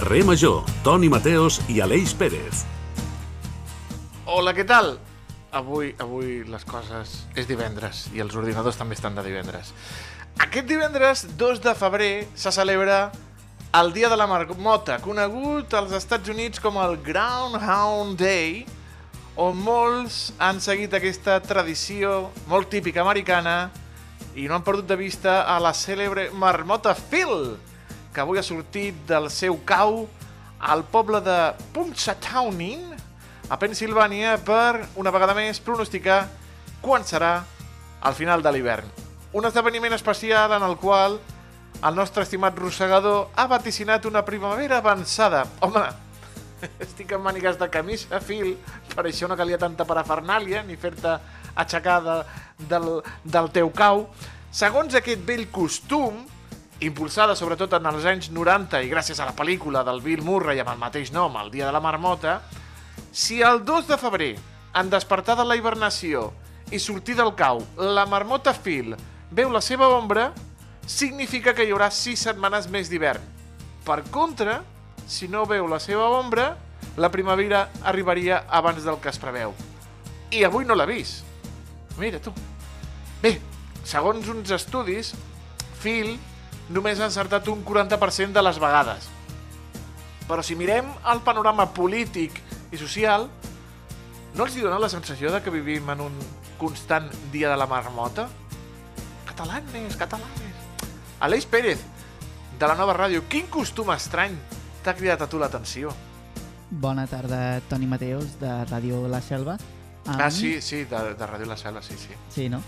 Carrer Major, Toni Mateos i Aleix Pérez. Hola, què tal? Avui, avui les coses... És divendres i els ordinadors també estan de divendres. Aquest divendres, 2 de febrer, se celebra el Dia de la Marmota, conegut als Estats Units com el Groundhound Day, on molts han seguit aquesta tradició molt típica americana i no han perdut de vista a la cèlebre marmota Phil, que avui ha sortit del seu cau al poble de Punxsutawney, a Pensilvània, per, una vegada més, pronosticar quan serà el final de l'hivern. Un esdeveniment especial en el qual el nostre estimat rossegador ha vaticinat una primavera avançada. Home, estic amb mànigues de camisa, fil, per això no calia tanta parafernàlia ni fer-te aixecar de, del, del teu cau. Segons aquest vell costum, impulsada sobretot en els anys 90 i gràcies a la pel·lícula del Bill Murray amb el mateix nom, El dia de la marmota, si el 2 de febrer, en despertar de la hibernació i sortir del cau, la marmota Phil veu la seva ombra, significa que hi haurà 6 setmanes més d'hivern. Per contra, si no veu la seva ombra, la primavera arribaria abans del que es preveu. I avui no l'ha vist. Mira tu. Bé, segons uns estudis, Phil només ha encertat un 40% de les vegades. Però si mirem el panorama polític i social, no els hi dona la sensació de que vivim en un constant dia de la marmota? Catalanes, catalanes. Aleix Pérez, de la nova ràdio, quin costum estrany t'ha cridat a tu l'atenció? Bona tarda, Toni Mateus, de Ràdio La Selva. A Ah, sí, sí, de, de Ràdio La Sala, sí, sí. Sí, no?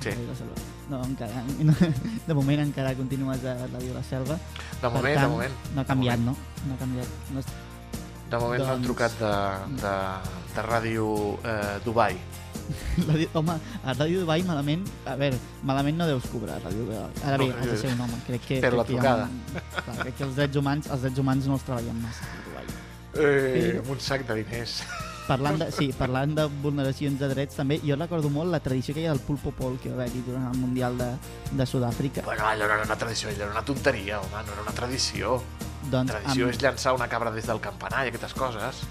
Sí. Ràdio La Selva. No, encara, de moment encara continues a La Selva. De Per moment, tant, de moment. No ha canviat, no? No ha canviat. No és... De moment no han Doncs- trucat de, de, de Ràdio eh, Dubai. Ràdio, home, a Ràdio Dubai malament... A veure, malament no deus cobrar a Ràdio Dubai. Ara bé, No, has de ser un home. Crec que, Però la crec que ha trucada. Un, clar, crec que els drets humans, els drets humans no els treballen massa a Dubai. Eh, Però- amb un sac de diners. Parlant de, sí, parlant de vulneracions de drets també, jo recordo molt la tradició que hi ha del pulpo pol que va haver-hi durant el Mundial de, de Sud-àfrica. Bueno, allò no era una tradició, allò era una tonteria, home, no era una tradició. Doncs, Tradició amb- és llançar una cabra des del campanar i aquestes coses.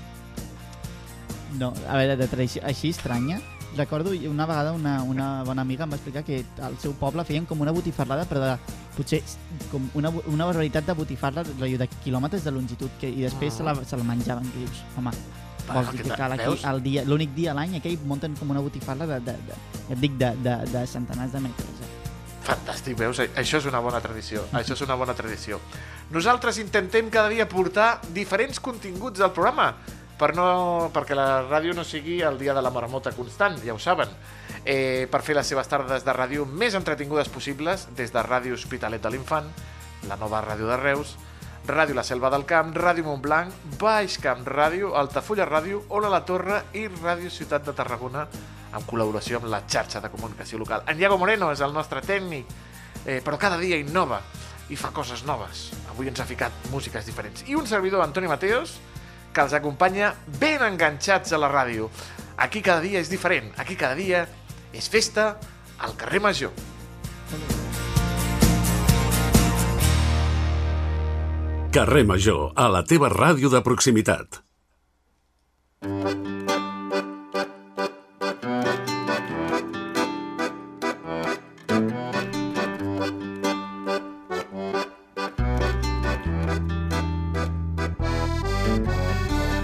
No, a veure, de tradició així estranya, recordo una vegada una, una bona amiga em va explicar que al seu poble feien com una botifarrada, però de, potser com una, una barbaritat de botifarra de quilòmetres de longitud, que, i després se, la, se la menjaven, que dius, home, vols dir que cal aquí, veus? el dia, l'únic dia a l'any aquell munten com una botifarra de, de, de, ja et dic, de, de, de centenars de metres. Eh? Fantàstic, veus? Això és una bona tradició. Això és una bona tradició. Nosaltres intentem cada dia portar diferents continguts del programa per no, perquè la ràdio no sigui el dia de la marmota constant, ja ho saben. Eh, per fer les seves tardes de ràdio més entretingudes possibles, des de Ràdio Hospitalet de l'Infant, la nova ràdio de Reus, Ràdio La Selva del Camp, Ràdio Montblanc, Baix Camp Ràdio, Altafulla Ràdio, Ola la Torre i Ràdio Ciutat de Tarragona, en col·laboració amb la xarxa de comunicació local. En Iago Moreno és el nostre tècnic, eh, però cada dia innova i fa coses noves. Avui ens ha ficat músiques diferents. I un servidor, Antoni Mateos, que els acompanya ben enganxats a la ràdio. Aquí cada dia és diferent, aquí cada dia és festa al carrer Major. Carrer Major, a la teva ràdio de proximitat.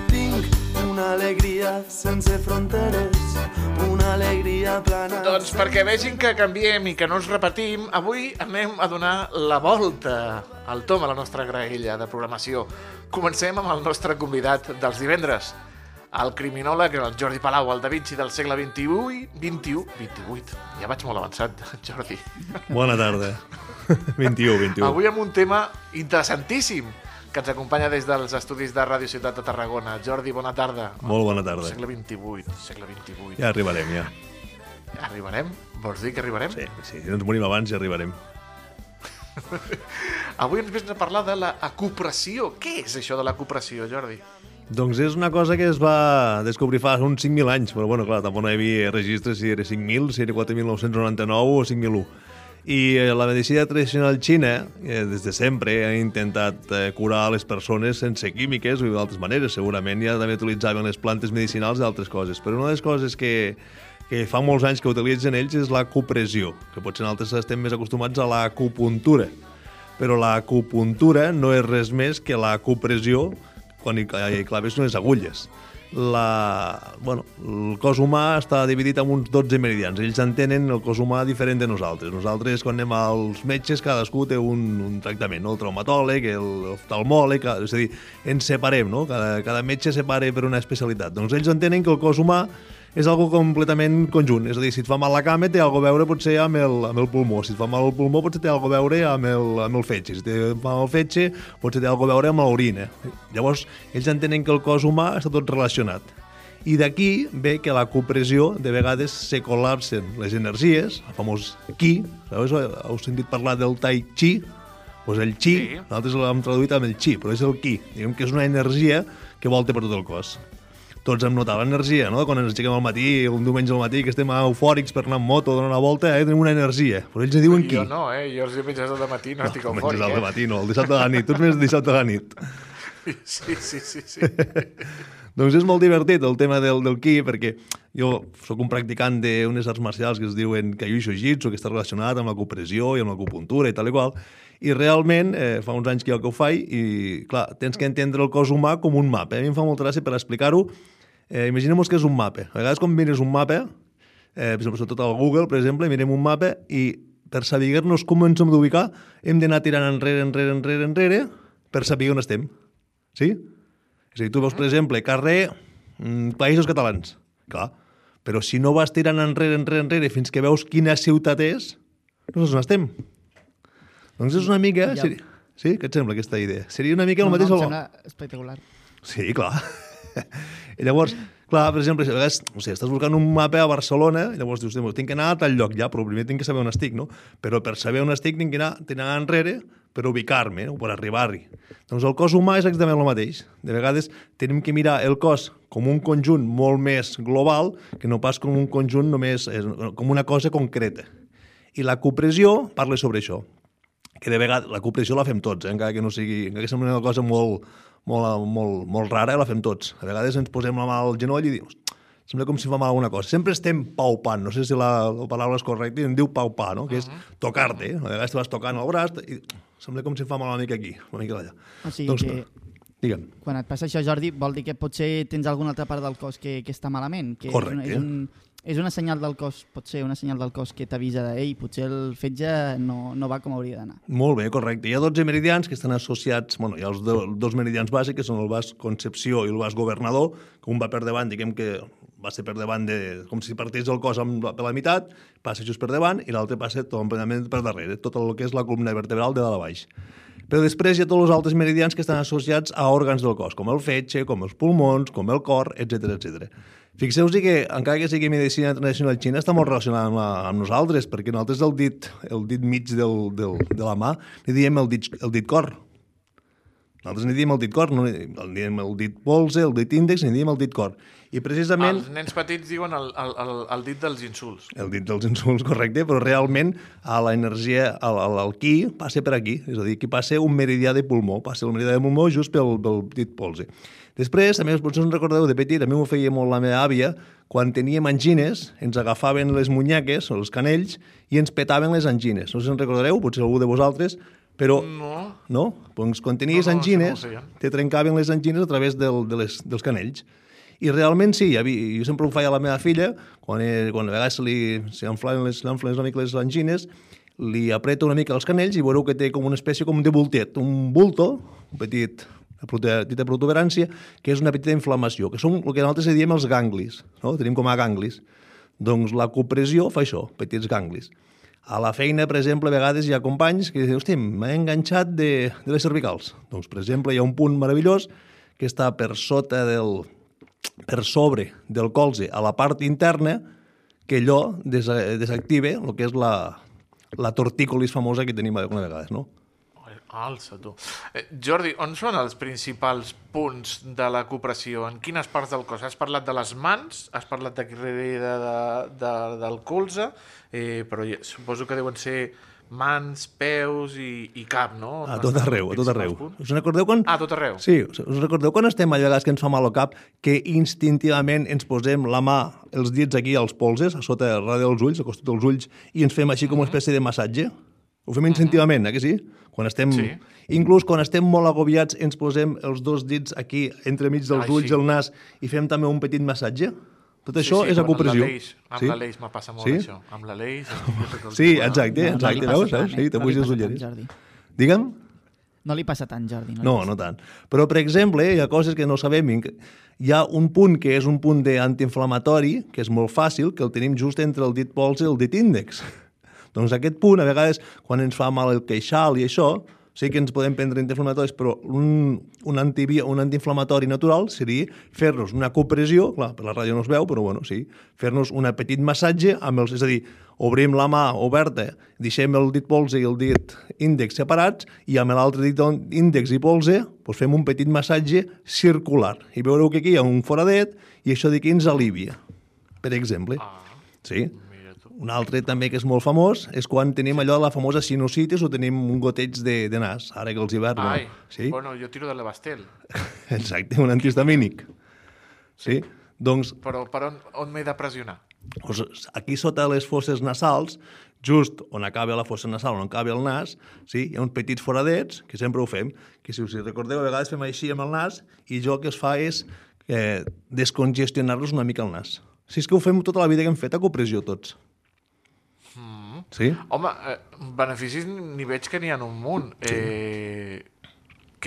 Tinc una alegria sense fronteres, plana... Doncs perquè vegin que canviem i que no ens repetim, avui anem a donar la volta al tom a la nostra graella de programació. Comencem amb el nostre convidat dels divendres, el criminòleg, el Jordi Palau, el Da Vinci del segle XXI, 21, 28. Ja vaig molt avançat, Jordi. Bona tarda. 21, 21. Avui amb un tema interessantíssim que ens acompanya des dels estudis de Ràdio Ciutat de Tarragona. Jordi, bona tarda. Molt bona tarda. Segle XXVIII, segle XXVIII. Ja arribarem, ja. Arribarem? Vols dir que arribarem? Sí, sí, si no ens morim abans ja arribarem. Avui ens vens a parlar de la. Què és això de l'acupressió, Jordi? Doncs és una cosa que es va descobrir fa uns 5.000 anys, però bueno, clar, tampoc no hi havia registres si era 5.000, si era 4.999 o 5.001. I eh, la medicina tradicional xina, eh, des de sempre, ha intentat eh, curar les persones sense químiques o d'altres maneres. Segurament ja també utilitzaven les plantes medicinals i altres coses. Però una de les coses que, que fa molts anys que utilitzen ells és l'acupressió, que potser nosaltres estem més acostumats a l'acupuntura. Però l'acupuntura no és res més que l'acupressió quan hi, hi claves unes agulles la, bueno, el cos humà està dividit en uns 12 meridians. Ells entenen el cos humà diferent de nosaltres. Nosaltres, quan anem als metges, cadascú té un, un tractament, no? el traumatòleg, l'oftalmòleg, és a dir, ens separem, no? Cada, cada metge separa per una especialitat. Doncs ells entenen que el cos humà és algo completament conjunt. És a dir, si et fa mal la cama, té alguna a veure potser amb el, amb el pulmó. Si et fa mal el pulmó, potser té alguna a veure amb el, amb el fetge. Si et fa mal el fetge, potser té alguna a veure amb l'orina. Llavors, ells entenen que el cos humà està tot relacionat. I d'aquí ve que la compressió, de vegades, se col·lapsen les energies, el famós Qi, sabeu? Heu sentit parlar del Tai Chi? Pues el Qi, sí. nosaltres l'hem traduït amb el Qi, però és el Qi. Diguem que és una energia que volta per tot el cos tots hem notat l'energia, no? Quan ens aixequem al matí, un diumenge al matí, que estem eufòrics per anar amb moto, donar una volta, eh? tenim una energia. Però ells diuen qui? Jo no, eh? Jo els diumenges al matí no, no estic eufòric, eh? al matí no, el dissabte de la nit. Tu ets més dissabte de la nit. Sí, sí, sí, sí. doncs és molt divertit el tema del, del ki, perquè jo sóc un practicant d'unes arts marcials que es diuen Kaiui Jiu-Jitsu, que està relacionat amb la copressió i amb l'acupuntura i tal i qual, i realment eh, fa uns anys que jo que ho faig i, clar, tens que entendre el cos humà com un mapa. A mi em fa molta gràcia per explicar-ho Eh, Imaginem-nos que és un mapa. A vegades quan mires un mapa, eh, sobretot al Google, per exemple, mirem un mapa i per saber-nos com ens hem d'ubicar hem d'anar tirant enrere, enrere, enrere, enrere per saber on estem. Sí? És a dir, tu veus, per exemple, carrer mm, Països Catalans. Clar. Però si no vas tirant enrere, enrere, enrere fins que veus quina ciutat és, no saps on estem. Doncs és una mica... Ja. Sí? Què et sembla aquesta idea? Seria una mica el no, mateix... No, em sembla espectacular. Sí, clar. I llavors, clar, per exemple, a vegades, o sigui, estàs buscant un mapa a Barcelona, i llavors dius, tinc que anar a tal lloc ja, però primer tinc que saber on estic, no? Però per saber on estic tinc que anar, tinc que anar enrere per ubicar-me, no? per arribar-hi. Doncs el cos humà és exactament el mateix. De vegades tenim que mirar el cos com un conjunt molt més global que no pas com un conjunt només, com una cosa concreta. I la copressió parla sobre això que de vegades la copressió la fem tots, eh? encara que no sigui, encara que sembli una cosa molt, molt, molt, molt rara, la fem tots. A vegades ens posem la mà al genoll i dius, sembla com si fa mal alguna cosa. Sempre estem paupant, no sé si la, la paraula és correcta, i em diu paupar, no? que és tocar-te. A vegades te vas tocant el braç i sembla com si fa mal una mica aquí, una mica allà. O sigui doncs, que... Digue'm. Quan et passa això, Jordi, vol dir que potser tens alguna altra part del cos que, que està malament? Que Correcte. És, un, és, un, és una senyal del cos, pot ser una senyal del cos que t'avisa de ei, potser el fetge no, no va com hauria d'anar. Molt bé, correcte. Hi ha 12 meridians que estan associats, bueno, hi ha els do, dos meridians bàsics, que són el vas Concepció i el vas Governador, que un va per davant, diguem que va ser per davant de... com si partís el cos amb, per la meitat, passa just per davant, i l'altre passa completament per darrere, tot el que és la columna vertebral de dalt a baix. Però després hi ha tots els altres meridians que estan associats a òrgans del cos, com el fetge, com els pulmons, com el cor, etc etc. Fixeu-vos que, encara que sigui medicina tradicional xina, està molt relacionada amb, la, amb nosaltres, perquè nosaltres el dit, el dit mig del, del, de la mà li diem el dit, el dit cor. Nosaltres n'hi diem el dit cor, no n'hi diem el dit polze, el dit índex, n'hi diem el dit cor. I precisament... Els nens petits diuen el, el, el, el dit dels insults. El dit dels insults, correcte, però realment a la energia, al, al, al qui, passa per aquí. És a dir, aquí passa un meridià de pulmó, passa el meridià de pulmó just pel, pel dit polze. Després, també, potser us recordeu de petit, mi m'ho feia molt la meva àvia, quan teníem angines, ens agafaven les munyaques, els canells, i ens petaven les angines. No si en recordareu, potser algú de vosaltres, però... No. No? Doncs quan tenies No, no, angines, no te trencaven les angines a través del, de les, dels canells. I realment sí, havia, jo sempre ho feia a la meva filla, quan, eh, quan a vegades li, se li inflaven les, una mica les angines, li apreta una mica els canells i veureu que té com una espècie com de bultet, un bulto, un petit, petita protuberància, que és una petita inflamació, que són el que nosaltres diem els ganglis, no? tenim com a ganglis. Doncs la copressió fa això, petits ganglis. A la feina, per exemple, a vegades hi ha companys que diuen, hosti, m'he enganxat de, de les cervicals. Doncs, per exemple, hi ha un punt meravellós que està per sota del, per sobre del colze a la part interna que allò des, desactiva el que és la, la tortícolis famosa que tenim alguna vegades, no? Alça, tu. Eh, Jordi, on són els principals punts de la copressió? En quines parts del cos? Has parlat de les mans, has parlat de darrere de, de, de, del colze, eh, però ja- suposo que deuen ser mans, peus i, i cap, no? A tot arreu, a tot arreu. Us recordeu quan... Ah, a tot arreu. Sí, us recordeu quan estem a vegades que ens fa mal al cap que instintivament ens posem la mà, els dits aquí als polses, a sota radi dels ulls, al costat dels ulls, i ens fem així com una espècie de massatge? Ho fem instintivament, eh, que sí? Quan estem... Sí. Inclús quan estem molt agobiats ens posem els dos dits aquí, entremig dels Ai, ulls sí. i el nas, i fem també un petit massatge? Tot això sí, és acupressió. Amb l'Aleix, amb Sí? l'Aleix me passa molt Sí? això. Amb l'Aleix... tot el Sí, exacte, No, no exacte, passa veus? tant, eh? Sí, te No puges els ulleres. Jordi. Digue'm? No li passa tant, Jordi. No, passa. no tant. Però, per exemple, hi ha coses que no sabem. Hi ha un punt que és un punt d'antiinflamatori, que és molt fàcil, que el tenim just entre el dit pols i el dit índex. Doncs aquest punt, a vegades, quan ens fa mal el queixal i això, sí que ens podem prendre antiinflamatoris, però un, un, antibi, un antiinflamatori natural seria fer-nos una compressió, clar, per la ràdio no es veu, però bueno, sí, fer-nos un petit massatge, amb els, és a dir, obrim la mà oberta, deixem el dit polze i el dit índex separats, i amb l'altre dit índex i polze doncs fem un petit massatge circular. I veureu que aquí hi ha un foradet, i això d'aquí ens alivia, per exemple. Ah, Sí. Un altre també que és molt famós és quan tenim allò, la famosa sinusitis o tenim un goteig de, de nas, ara que els hiverns... Ai, Sí, bueno, jo tiro de l'Abastel. exacte, un antihistamínic. Sí, doncs Però per on, on m'he de pressionar? doncs, aquí sota les fosses nasals, just on acaba la fossa nasal, on acaba el nas, sí, hi ha uns petits foradets, que sempre ho fem, que si us hi recordeu, a vegades fem així amb el nas, i jo el que es fa és eh, descongestionar-los una mica el nas. Si és que ho fem tota la vida que hem fet acupressió tots. Sí? Home, eh, beneficis n'hi veig que n'hi ha un munt. Eh,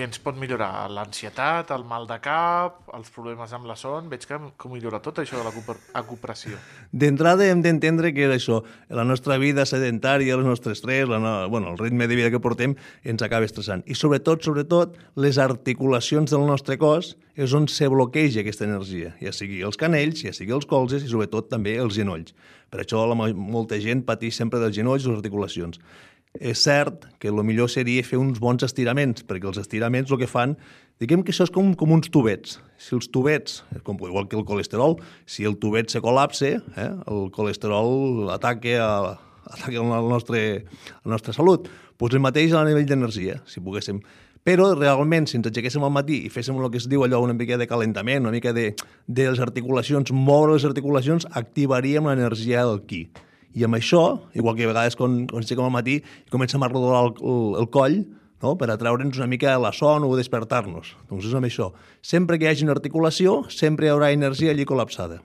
què ens pot millorar? L'ansietat, el mal de cap, els problemes amb la son... Veig que, que millora tot això de l'acupressió. D'entrada hem d'entendre que això, la nostra vida sedentària, el nostre estrès, la, no- bueno, el ritme de vida que portem ens acaba estressant. I sobretot, sobretot, les articulacions del nostre cos és on se bloqueja aquesta energia, ja sigui els canells, ja sigui els colzes i sobretot també els genolls. Per això la, mo- molta gent pateix sempre dels genolls i les articulacions. És cert que el millor seria fer uns bons estiraments, perquè els estiraments el que fan, diguem que això és com, com uns tubets. Si els tubets, com, igual que el colesterol, si el tubet se col·lapse, eh, el colesterol ataca, a, ataca el nostre, la nostra salut. Doncs el mateix a nivell d'energia, si poguéssim. Però realment, si ens aixequéssim al matí i féssim el que es diu allò, una mica de calentament, una mica de, de les articulacions, moure les articulacions, activaríem l'energia del qui. I amb això, igual que a vegades quan, quan aixequem al matí i comencem a rodolar el, el, el coll, no? per atraure'ns una mica la son o despertar-nos. Doncs és amb això. Sempre que hi hagi una articulació, sempre hi haurà energia allí col·lapsada.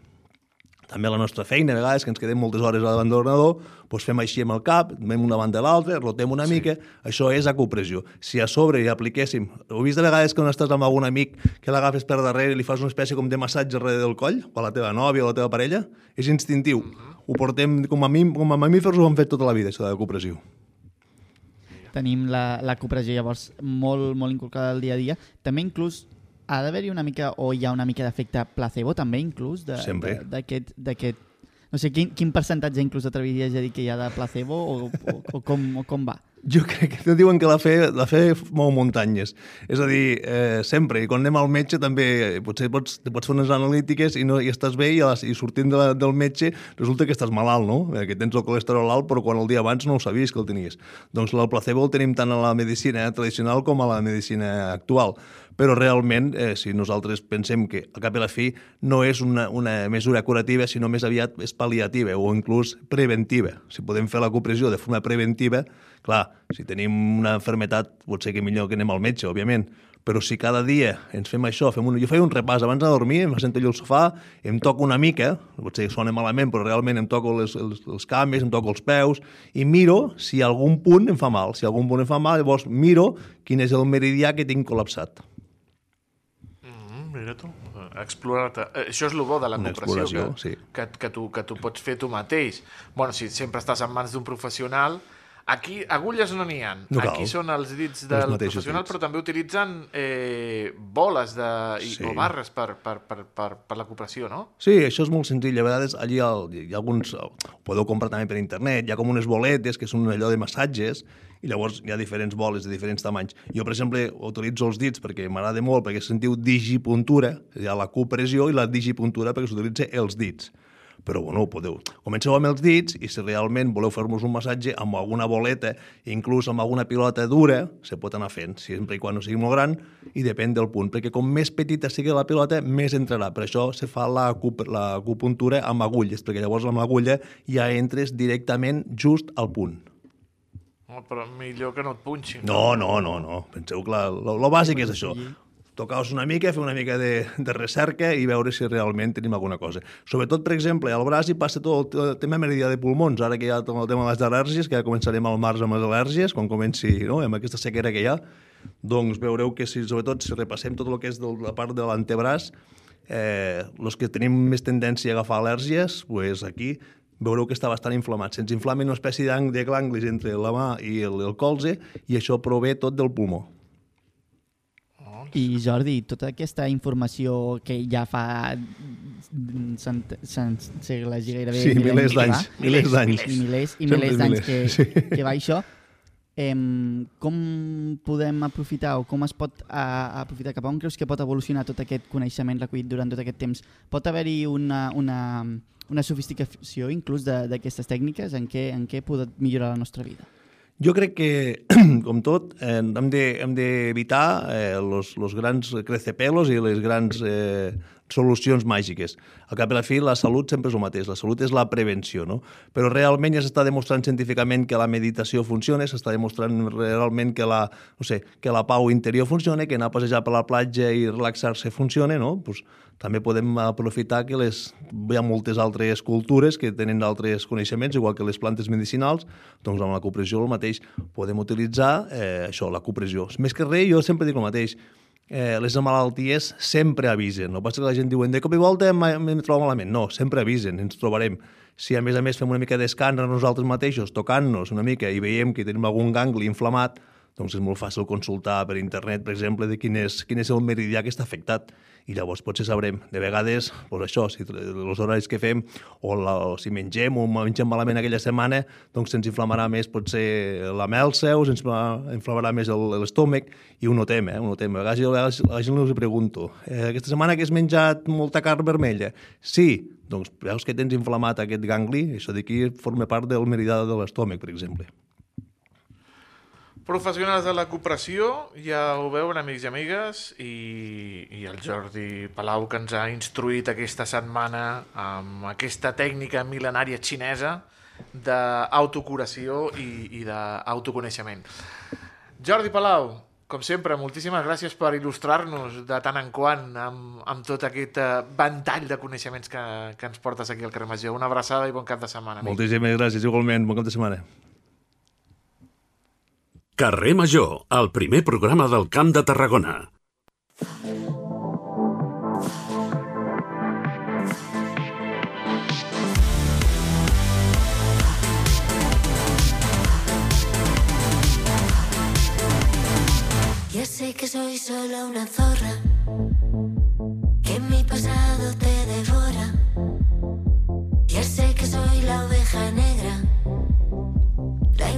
També la nostra feina, a vegades, que ens quedem moltes hores davant de l'ordenador, doncs fem així amb el cap, anem una banda a l'altra, rotem una sí. mica, això és acupressió. Si a sobre hi apliquéssim... Heu vist a vegades quan estàs amb algun amic que l'agafes per darrere i li fas una espècie com de massatge darrere del coll, o a la teva nòvia o a la teva parella? És instintiu. Uh -huh. Ho portem, com a, mi, com a mamífers ho hem fet tota la vida, això de l'acupressió. Tenim la, la cooperació llavors molt, molt inculcada al dia a dia. També inclús ha d'haver-hi una mica, o hi ha una mica d'efecte placebo també inclús, d'aquest... no sé, quin, quin percentatge inclús t'atreviries a dir que hi ha de placebo o, o, o, com, o com va? Jo crec que diuen que la fe, la fe mou muntanyes. És a dir, eh, sempre, i quan anem al metge també, eh, potser pots, te pots fer unes analítiques i, no, i estàs bé i, a les, i sortint de la, del metge resulta que estàs malalt, no? Eh, Que tens el colesterol alt, però quan el dia abans no ho sabies que el tenies. Doncs el placebo el tenim tant a la medicina tradicional com a la medicina actual. Però realment, eh, si nosaltres pensem que al cap i la fi no és una, una mesura curativa, sinó més aviat és pal·liativa o inclús preventiva. Si podem fer la compressió de forma preventiva, clar, si tenim una enfermetat, pot ser que millor que anem al metge, òbviament, però si cada dia ens fem això, fem un... jo feia un repàs abans de dormir, em sento allò al sofà, em toco una mica, potser sona malament, però realment em toco les, els, els cames, em toco els peus, i miro si algun punt em fa mal. Si algun punt em fa mal, llavors miro quin és el meridià que tinc col·lapsat. Mira tu, explorar-te. Eh, Això és el bo de la Una exploració, que, sí. que, que, tu, que tu pots fer tu mateix. bueno, si sempre estàs en mans d'un professional, aquí agulles no n'hi ha. No cal. aquí són els dits Els del mateixos professional, dits. però també utilitzen eh, boles de, i, Sí. o barres per, per, per, per, per la cooperació, no? Sí, això és molt senzill. A vegades allí hi ha, hi ha alguns... Ho podeu comprar també per internet. Hi ha com unes boletes que són allò de massatges i llavors hi ha diferents boles de diferents tamanys. Jo, per exemple, utilitzo els dits perquè m'agrada molt, perquè sentiu digipuntura, hi ha la copressió i la digipuntura perquè s'utilitza els dits. però bueno, podeu. Comenceu amb els dits i si realment voleu fer-vos un massatge amb alguna boleta, inclús amb alguna pilota dura, se pot anar fent, sempre i quan no sigui molt gran, i depèn del punt, perquè com més petita sigui la pilota, més entrarà. Per això se fa l'acupuntura amb agulles, perquè llavors amb l'agulla ja entres directament just al punt. Però millor que no et punxin. No, no, no, no. Penseu que la, lo, bàsic és això tocar-vos una mica, fer una mica de, de recerca i veure si realment tenim alguna cosa. Sobretot, per exemple, al braç hi passa tot el tema meridià de pulmons, ara que hi ha tot el tema de les al·lèrgies, que ja començarem al març amb les al·lèrgies, quan comenci no, amb aquesta sequera que hi ha, doncs veureu que si, sobretot si repassem tot el que és de la part de l'antebraç, eh, que tenim més tendència a agafar al·lèrgies, pues aquí veureu que està bastant inflamat. Se'ns inflama una espècie de ganglis entre la mà i el, el colze i això prové tot del pulmó. I Jordi, tota aquesta informació que ja fa segles i gairebé... Sí, milers d'anys. Milers d'anys. Milers, i milers d'anys que, sí. que va això, em, com podem aprofitar o com es pot a, aprofitar? Cap a on creus que pot evolucionar tot aquest coneixement recollit durant tot aquest temps? Pot haver-hi una, una, una sofisticació inclús d'aquestes tècniques en què, en què pot millorar la nostra vida? Jo crec que, com tot, eh, hem d'evitar de, eh, los, los grans crecepelos i les grans eh, solucions màgiques. Al cap i a la fi, la salut sempre és el mateix. La salut és la prevenció, no? Però realment ja s'està demostrant científicament que la meditació funciona, s'està demostrant realment que la, no sé, que la pau interior funciona, que anar a passejar per la platja i relaxar-se funciona, no? Pues, també podem aprofitar que les, hi ha moltes altres cultures que tenen altres coneixements, igual que les plantes medicinals, doncs amb la cupressió el mateix. Podem utilitzar eh, això, la cupressió. Més que res, jo sempre dic el mateix, eh, les malalties sempre avisen. No passa que la gent diuen de cop i volta em trobo malament. No, sempre avisen, ens trobarem. Si a més a més fem una mica d'escàner nosaltres mateixos, tocant-nos una mica i veiem que tenim algun gangli inflamat, doncs és molt fàcil consultar per internet, per exemple, de quin és, quin és el meridià que està afectat i llavors potser sabrem, de vegades, doncs això, si els horaris que fem, o, la, o si mengem o mengem malament aquella setmana, doncs se'ns inflamarà més potser la melsa o se'ns inflamarà més l'estómac, i ho notem, eh? ho notem. A vegades jo a la gent els pregunto, eh, aquesta setmana que has menjat molta carn vermella? Sí, doncs veus que tens inflamat aquest gangli, això d'aquí forma part del meridià de l'estómac, per exemple. Professionals de la cooperació, ja ho veuen, amics i amigues, i, i el Jordi Palau, que ens ha instruït aquesta setmana amb aquesta tècnica mil·lenària xinesa d'autocuració i, i d'autoconeixement. Jordi Palau, com sempre, moltíssimes gràcies per il·lustrar-nos de tant en quant amb, amb tot aquest eh, ventall de coneixements que, que ens portes aquí al carrer Major. Una abraçada i bon cap de setmana. Amic. Moltíssimes gràcies, igualment. Bon cap de setmana. Carrer Major, el primer programa del Camp de Tarragona. Ya sé que soy solo una zorra,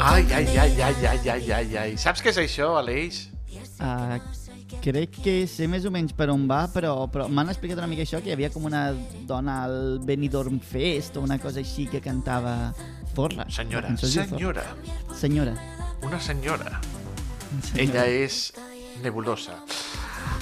Ai, ai, ai, ai, ai, ai, ai, ai. Saps què és això, Aleix? Uh, crec que sé més o menys per on va, però, però m'han explicat una mica això, que hi havia com una dona al Benidorm Fest o una cosa així que cantava Forra. Senyora, senyora. Senyora. Una senyora. senyora. Ella és nebulosa.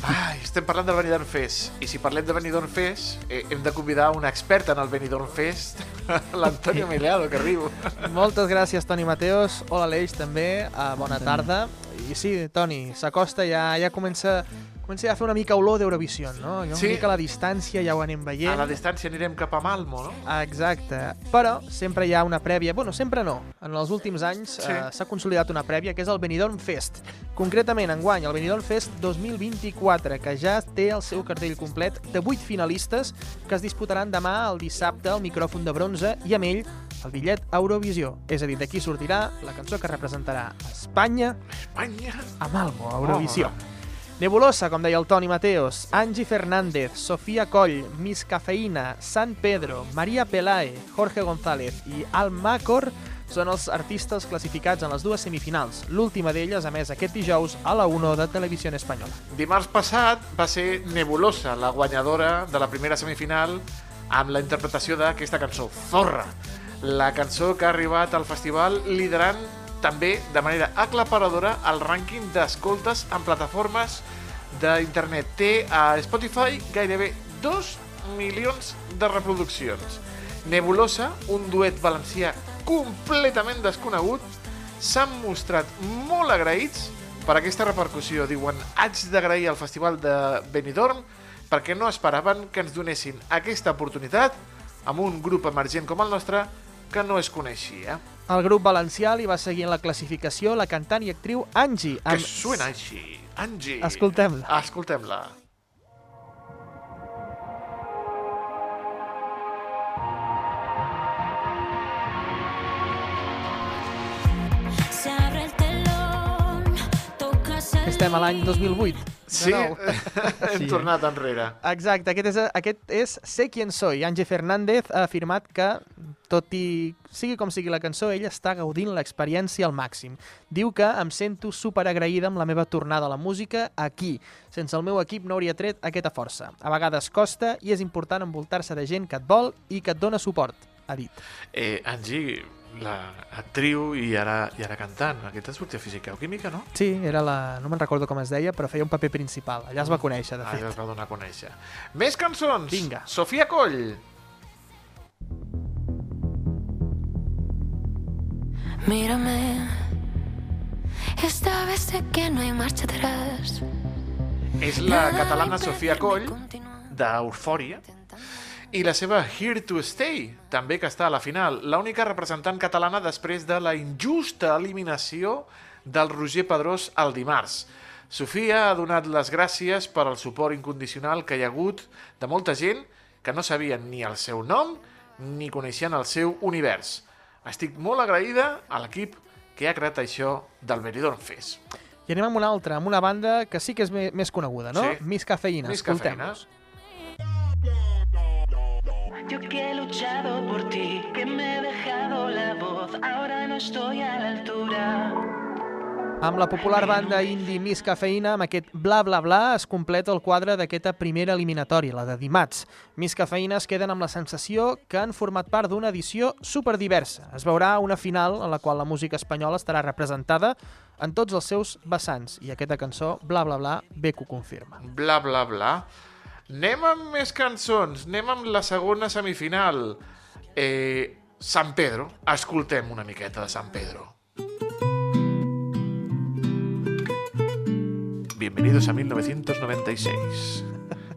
Ai, estem parlant del Benidorm Fest. I si parlem de Benidorm Fest, eh, hem de convidar una experta en el Benidorm Fest, l'Antonio Milado, que arribo. Moltes gràcies, Toni Mateos. Hola, Aleix, també. Uh, bona tarda. I sí, Toni, s'acosta, ja, ja comença comença a fer una mica olor d'Eurovisió, no? Una sí. mica a la distància ja ho anem veient. A la distància anirem cap a Malmo, no? Exacte. Però sempre hi ha una prèvia, bueno, sempre no. En els últims anys s'ha sí. eh, consolidat una prèvia, que és el Benidorm Fest. Concretament, enguany, el Benidorm Fest 2024, que ja té el seu cartell complet de 8 finalistes que es disputaran demà, el dissabte, al micròfon de bronze, i amb ell el bitllet Eurovisió. És a dir, d'aquí sortirà la cançó que representarà Espanya, Espanya a Malmo, a Eurovisió. Oh. Nebulosa, com deia el Toni Mateos, Angie Fernández, Sofia Coll, Miss Cafeïna, San Pedro, Maria Pelae, Jorge González i Al Macor són els artistes classificats en les dues semifinals. L'última d'elles, a més, aquest dijous a la 1 de Televisió Espanyola. Dimarts passat va ser Nebulosa, la guanyadora de la primera semifinal amb la interpretació d'aquesta cançó, Zorra. La cançó que ha arribat al festival liderant també de manera aclaparadora el rànquing d'escoltes en plataformes d'internet. Té a Spotify gairebé 2 milions de reproduccions. Nebulosa, un duet valencià completament desconegut, s'han mostrat molt agraïts per aquesta repercussió. Diuen, haig d'agrair al Festival de Benidorm perquè no esperaven que ens donessin aquesta oportunitat amb un grup emergent com el nostre que no es coneixia. El grup valencià li va seguir en la classificació la cantant i actriu Angie. Que suena així. Angie. Escoltem-la. Escoltem-la. Estem a l'any 2008. de Sí, nou. hem Sí, tornat enrere. Exacte, aquest és, aquest és Sé quién soy. Angie Fernández ha afirmat que, tot i sigui com sigui la cançó, ell està gaudint l'experiència al màxim. Diu que em sento super agraïda amb la meva tornada a la música aquí. Sense el meu equip no hauria tret aquesta força. A vegades costa i és important envoltar-se de gent que et vol i que et dona suport, ha dit. Eh, Angie, la actriu i ara, i ara cantant. Aquesta sortia física o química, no? Sí, era la... no me'n recordo com es deia, però feia un paper principal. Allà es va conèixer, de Ah, fet. es va donar a conèixer. Més cançons. Vinga. Sofia Coll. Mírame. Esta vez sé que no hay marcha atrás. És la catalana Sofia Coll, d'Eufòria. I la seva Here to Stay, també que està a la final, l'única representant catalana després de la injusta eliminació del Roger Pedrós el dimarts. Sofia ha donat les gràcies per al suport incondicional que hi ha hagut de molta gent que no sabien ni el seu nom ni coneixien el seu univers. Estic molt agraïda a l'equip que ha creat això del Benidorm Fest. I anem amb una altra, amb una banda que sí que és més coneguda, no? Sí. Miss Cafeïna. Miss Cafeïna. Yo que he luchado por ti, que me he dejado la voz, ahora no estoy a la altura. Amb la popular banda indie Miss Cafeïna, amb aquest bla bla bla, es completa el quadre d'aquesta primera eliminatòria, la de dimarts. Miss Cafeïna es queden amb la sensació que han format part d'una edició superdiversa. Es veurà una final en la qual la música espanyola estarà representada en tots els seus vessants, i aquesta cançó, bla bla bla, bé que ho confirma. bla bla bla. Anem amb més cançons, anem amb la segona semifinal. Eh, San Pedro, escoltem una miqueta de San Pedro. Bienvenidos a 1996.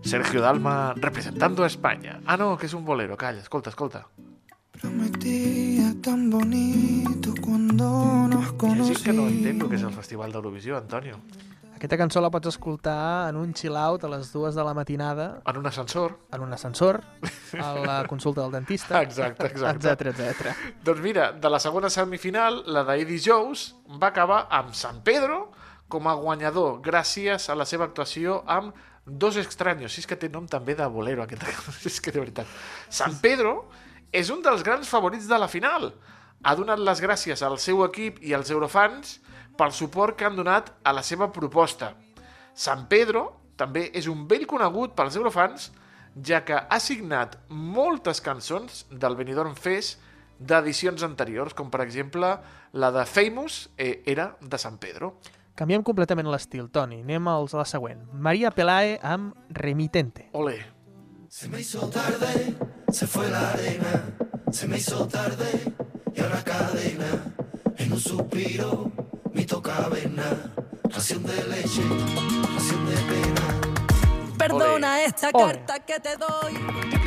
Sergio Dalma representando a España. Ah, no, que es un bolero, calla, escolta, escolta. Prometía tan bonito cuando nos ha gent que no entén el que conocimos. el Festival d'Eurovisió, Antonio. Aquesta cançó la pots escoltar en un chill-out a les dues de la matinada, En un ascensor. en un ascensor, a la consulta del dentista, Exacte, exacte. etc etc. Doncs mira, de la segona semifinal, la d'Eddie Jones va acabar amb San Pedro com a guanyador, gràcies a la seva actuació amb Dos extraños. Si és que té nom també de bolero, aquest. és que de veritat. San Pedro és un dels grans favorits de la final. Ha donat les gràcies al seu equip i als eurofans pel suport que han donat a la seva proposta. San Pedro també és un vell conegut pels eurofans, ja que ha signat moltes cançons del Benidorm Fest d'edicions anteriors, com per exemple la de Famous eh, era de San Pedro. Canviem completament l'estil, Toni. Anem als, a la següent. Maria Pelae amb Remitente. Ole. Se me hizo tarde, se fue la arena, se me hizo tarde y a la cadena, en un suspiro, mito caverna, ración de leche, ración de pena. Perdona esta Ole. carta que te doy.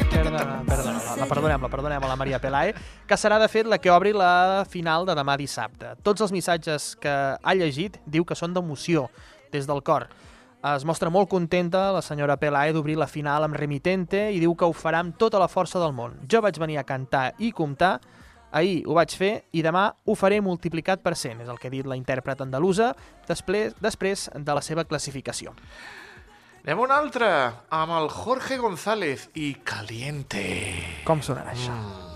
Perdona, perdona, la, la perdonem, la perdonem a la Maria Pelae, que serà, de fet, la que obri la final de demà dissabte. Tots els missatges que ha llegit diu que són d'emoció, des del cor. Es mostra molt contenta la senyora Pelae d'obrir la final amb Remitente i diu que ho farà amb tota la força del món. Jo vaig venir a cantar i comptar, ahir ho vaig fer i demà ho faré multiplicat per 100, és el que ha dit la intèrpret andalusa després, després de la seva classificació. Anem a un altre, amb el Jorge González i Caliente. Com sonarà això?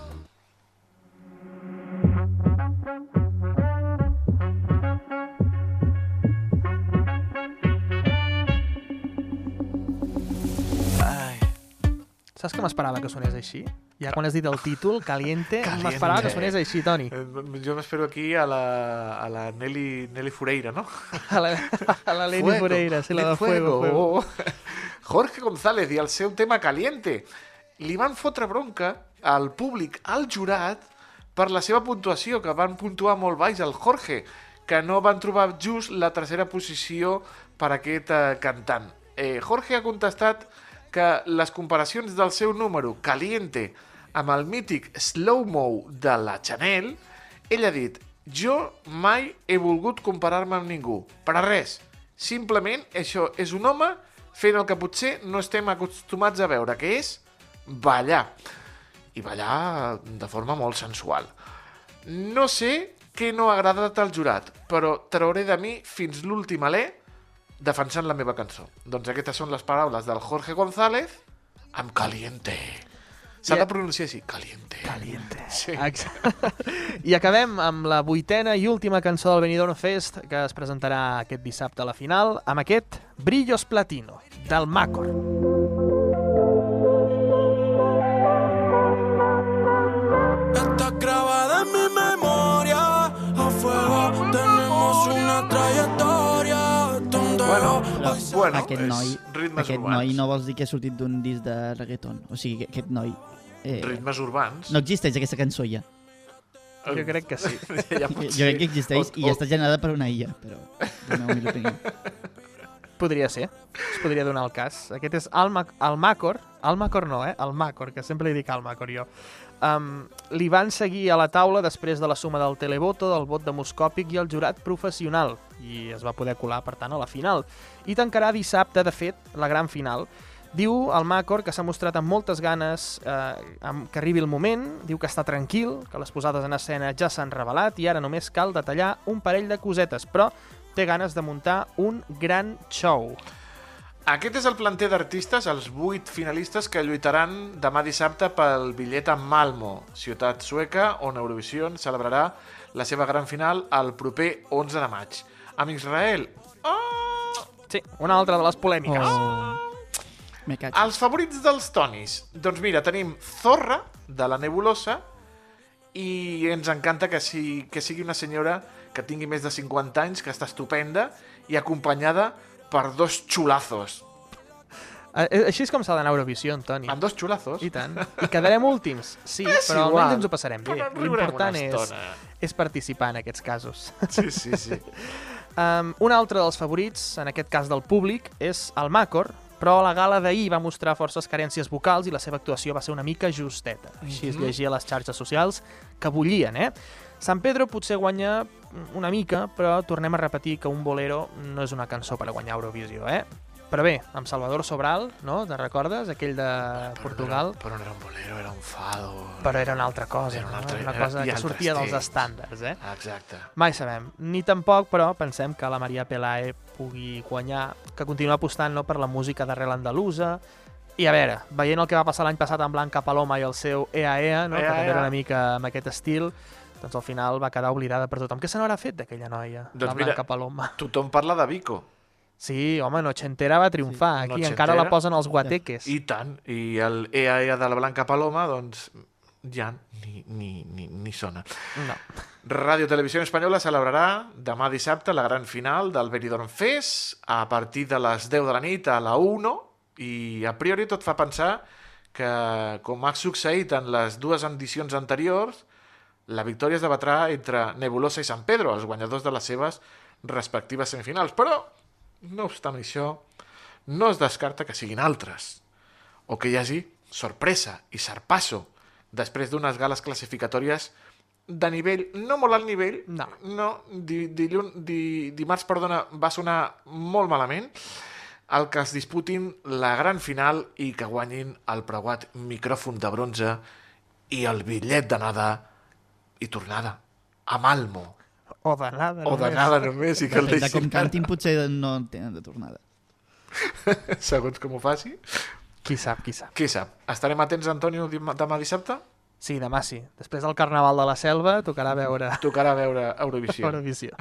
Saps que m'esperava que sonés així? Ja quan has dit el títol, Caliente, Caliente. m'esperava que sonés així, Toni. Eh, Jo m'espero aquí a la, a la Nelly, Nelly Fureira, no? A la, a la Leni Fuego, Moreira, sí, la de de Fuego. fuego. Jorge González i el seu tema caliente. Li van fotre bronca al públic, al jurat, per la seva puntuació, que van puntuar molt baix el Jorge, que no van trobar just la tercera posició per aquest eh, cantant. Eh, Jorge ha contestat que les comparacions del seu número, Caliente, amb el mític Slow Mo de la Chanel, ell ha dit jo mai he volgut comparar-me amb ningú, per a res. Simplement això és un home fent el que potser no estem acostumats a veure, que és ballar. I ballar de forma molt sensual. No sé què no ha agradat al jurat, però trauré de mi fins l'últim alè defensant la meva cançó. Doncs aquestes són les paraules del Jorge González amb Caliente. S'ha de pronunciar així, Caliente. Caliente. Sí. Exacte. I acabem amb la vuitena i última cançó del Benidorm Fest que es presentarà aquest dissabte a la final amb aquest Brillos Platino del Macor. Está grabada en mi memoria. A fuego tenemos una trayectoria. Bueno, Però bueno, aquest noi, ritmes aquest urbans. noi no vols dir que ha sortit d'un disc de reggaeton. O sigui, que aquest noi... Eh, Ritmes urbans. no existeix aquesta cançó ja. Jo crec que sí. ja Jo crec que existeix i està generada per una illa, però la meva humil opinió. Podria ser. Es podria donar el cas. Aquest és el, Mac el Macor. El Macor no, eh? El Macor, que sempre li dic el Macor jo. Um, li van seguir a la taula després de la suma del televoto, del vot demoscòpic i el jurat professional. I es va poder colar, per tant, a la final. I tancarà dissabte, de fet, la gran final. Diu el Macor que s'ha mostrat amb moltes ganes eh, que arribi el moment, diu que està tranquil, que les posades en escena ja s'han revelat i ara només cal detallar un parell de cosetes, però té ganes de muntar un gran show. Aquest és el planter d'artistes, els vuit finalistes que lluitaran demà dissabte pel bitllet a Malmo, ciutat sueca, on Eurovision celebrarà la seva gran final el proper 11 de maig. Amb Israel, Sí, una altra de les polèmiques. Oh. Me caig. els favorits dels Tonis. Doncs mira, tenim Zorra, de la Nebulosa, i ens encanta que, si, que sigui una senyora que tingui més de 50 anys, que està estupenda, i acompanyada per dos xulazos. Eh, Així és com s'ha d'anar a Eurovisió, Toni. Amb dos xulazos? I tant. I quedarem últims, sí, És però igual. almenys ens ho passarem bé. L'important és, és participar en aquests casos. Sí, sí, sí. Um, un altre dels favorits, en aquest cas del públic, és el Macor, però la gala d'ahir va mostrar forces carències vocals i la seva actuació va ser una mica justeta. Així es Mhm. llegia a les xarxes socials que bullien, eh? San Pedro potser guanya una mica, però tornem a repetir que un bolero no és una cançó per a guanyar Eurovisió, eh? Però bé, amb Salvador Sobral, no? Te'n recordes? Aquell de Portugal. Però no era un bolero, era un fado. Però era una altra cosa, Era una no? altra- una era- cosa i que sortia dels estàndards, eh? Exacte. Mai sabem. Ni tampoc, però, pensem que la Maria Pelae pugui guanyar, que continua apostant no, per la música d'arrel andalusa. I a veure, veient el que va passar l'any passat amb Blanca Paloma i el seu Ea Ea, no, que Ea, també era Ea. una mica amb aquest estil, doncs al final va quedar oblidada per tothom. Què se n'haurà fet d'aquella noia, Doncs la mira, Blanca Paloma? Tothom parla de Vico. Sí, home, Nochentera va triomfar. Sí, Aquí Nochentera. encara la posen els guateques. I tant. I el Ea Ea de la Blanca Paloma, doncs, ja ni, ni, ni, ni sona. No. Ràdio Televisió Espanyola celebrarà demà dissabte la gran final del Benidorm Fest a partir de les 10 de la nit a la 1 i a priori tot fa pensar que, com ha succeït en les dues edicions anteriors, la victòria es debatrà entre Nebulosa i San Pedro, els guanyadors de les seves respectives semifinals. Però, no obstant això, no es descarta que siguin altres, o que hi hagi sorpresa i sarpasso després d'unes gales classificatòries de nivell, no molt alt nivell, No. no di, dilluns, di, dimarts perdona, va sonar molt malament, el que es disputin la gran final i que guanyin el preuat micròfon de bronze i el bitllet d'anada i tornada a Malmo. O d'anada. O d'anada només i que el Depèn de com cantin, potser no en tenen de tornada. segons com ho faci. Qui sap, qui sap. Qui sap? Estarem atents, Antonio, demà dissabte? Sí, demà sí. Després del Carnaval de la Selva tocarà veure Tocarà veure Eurovisió. Eurovisió.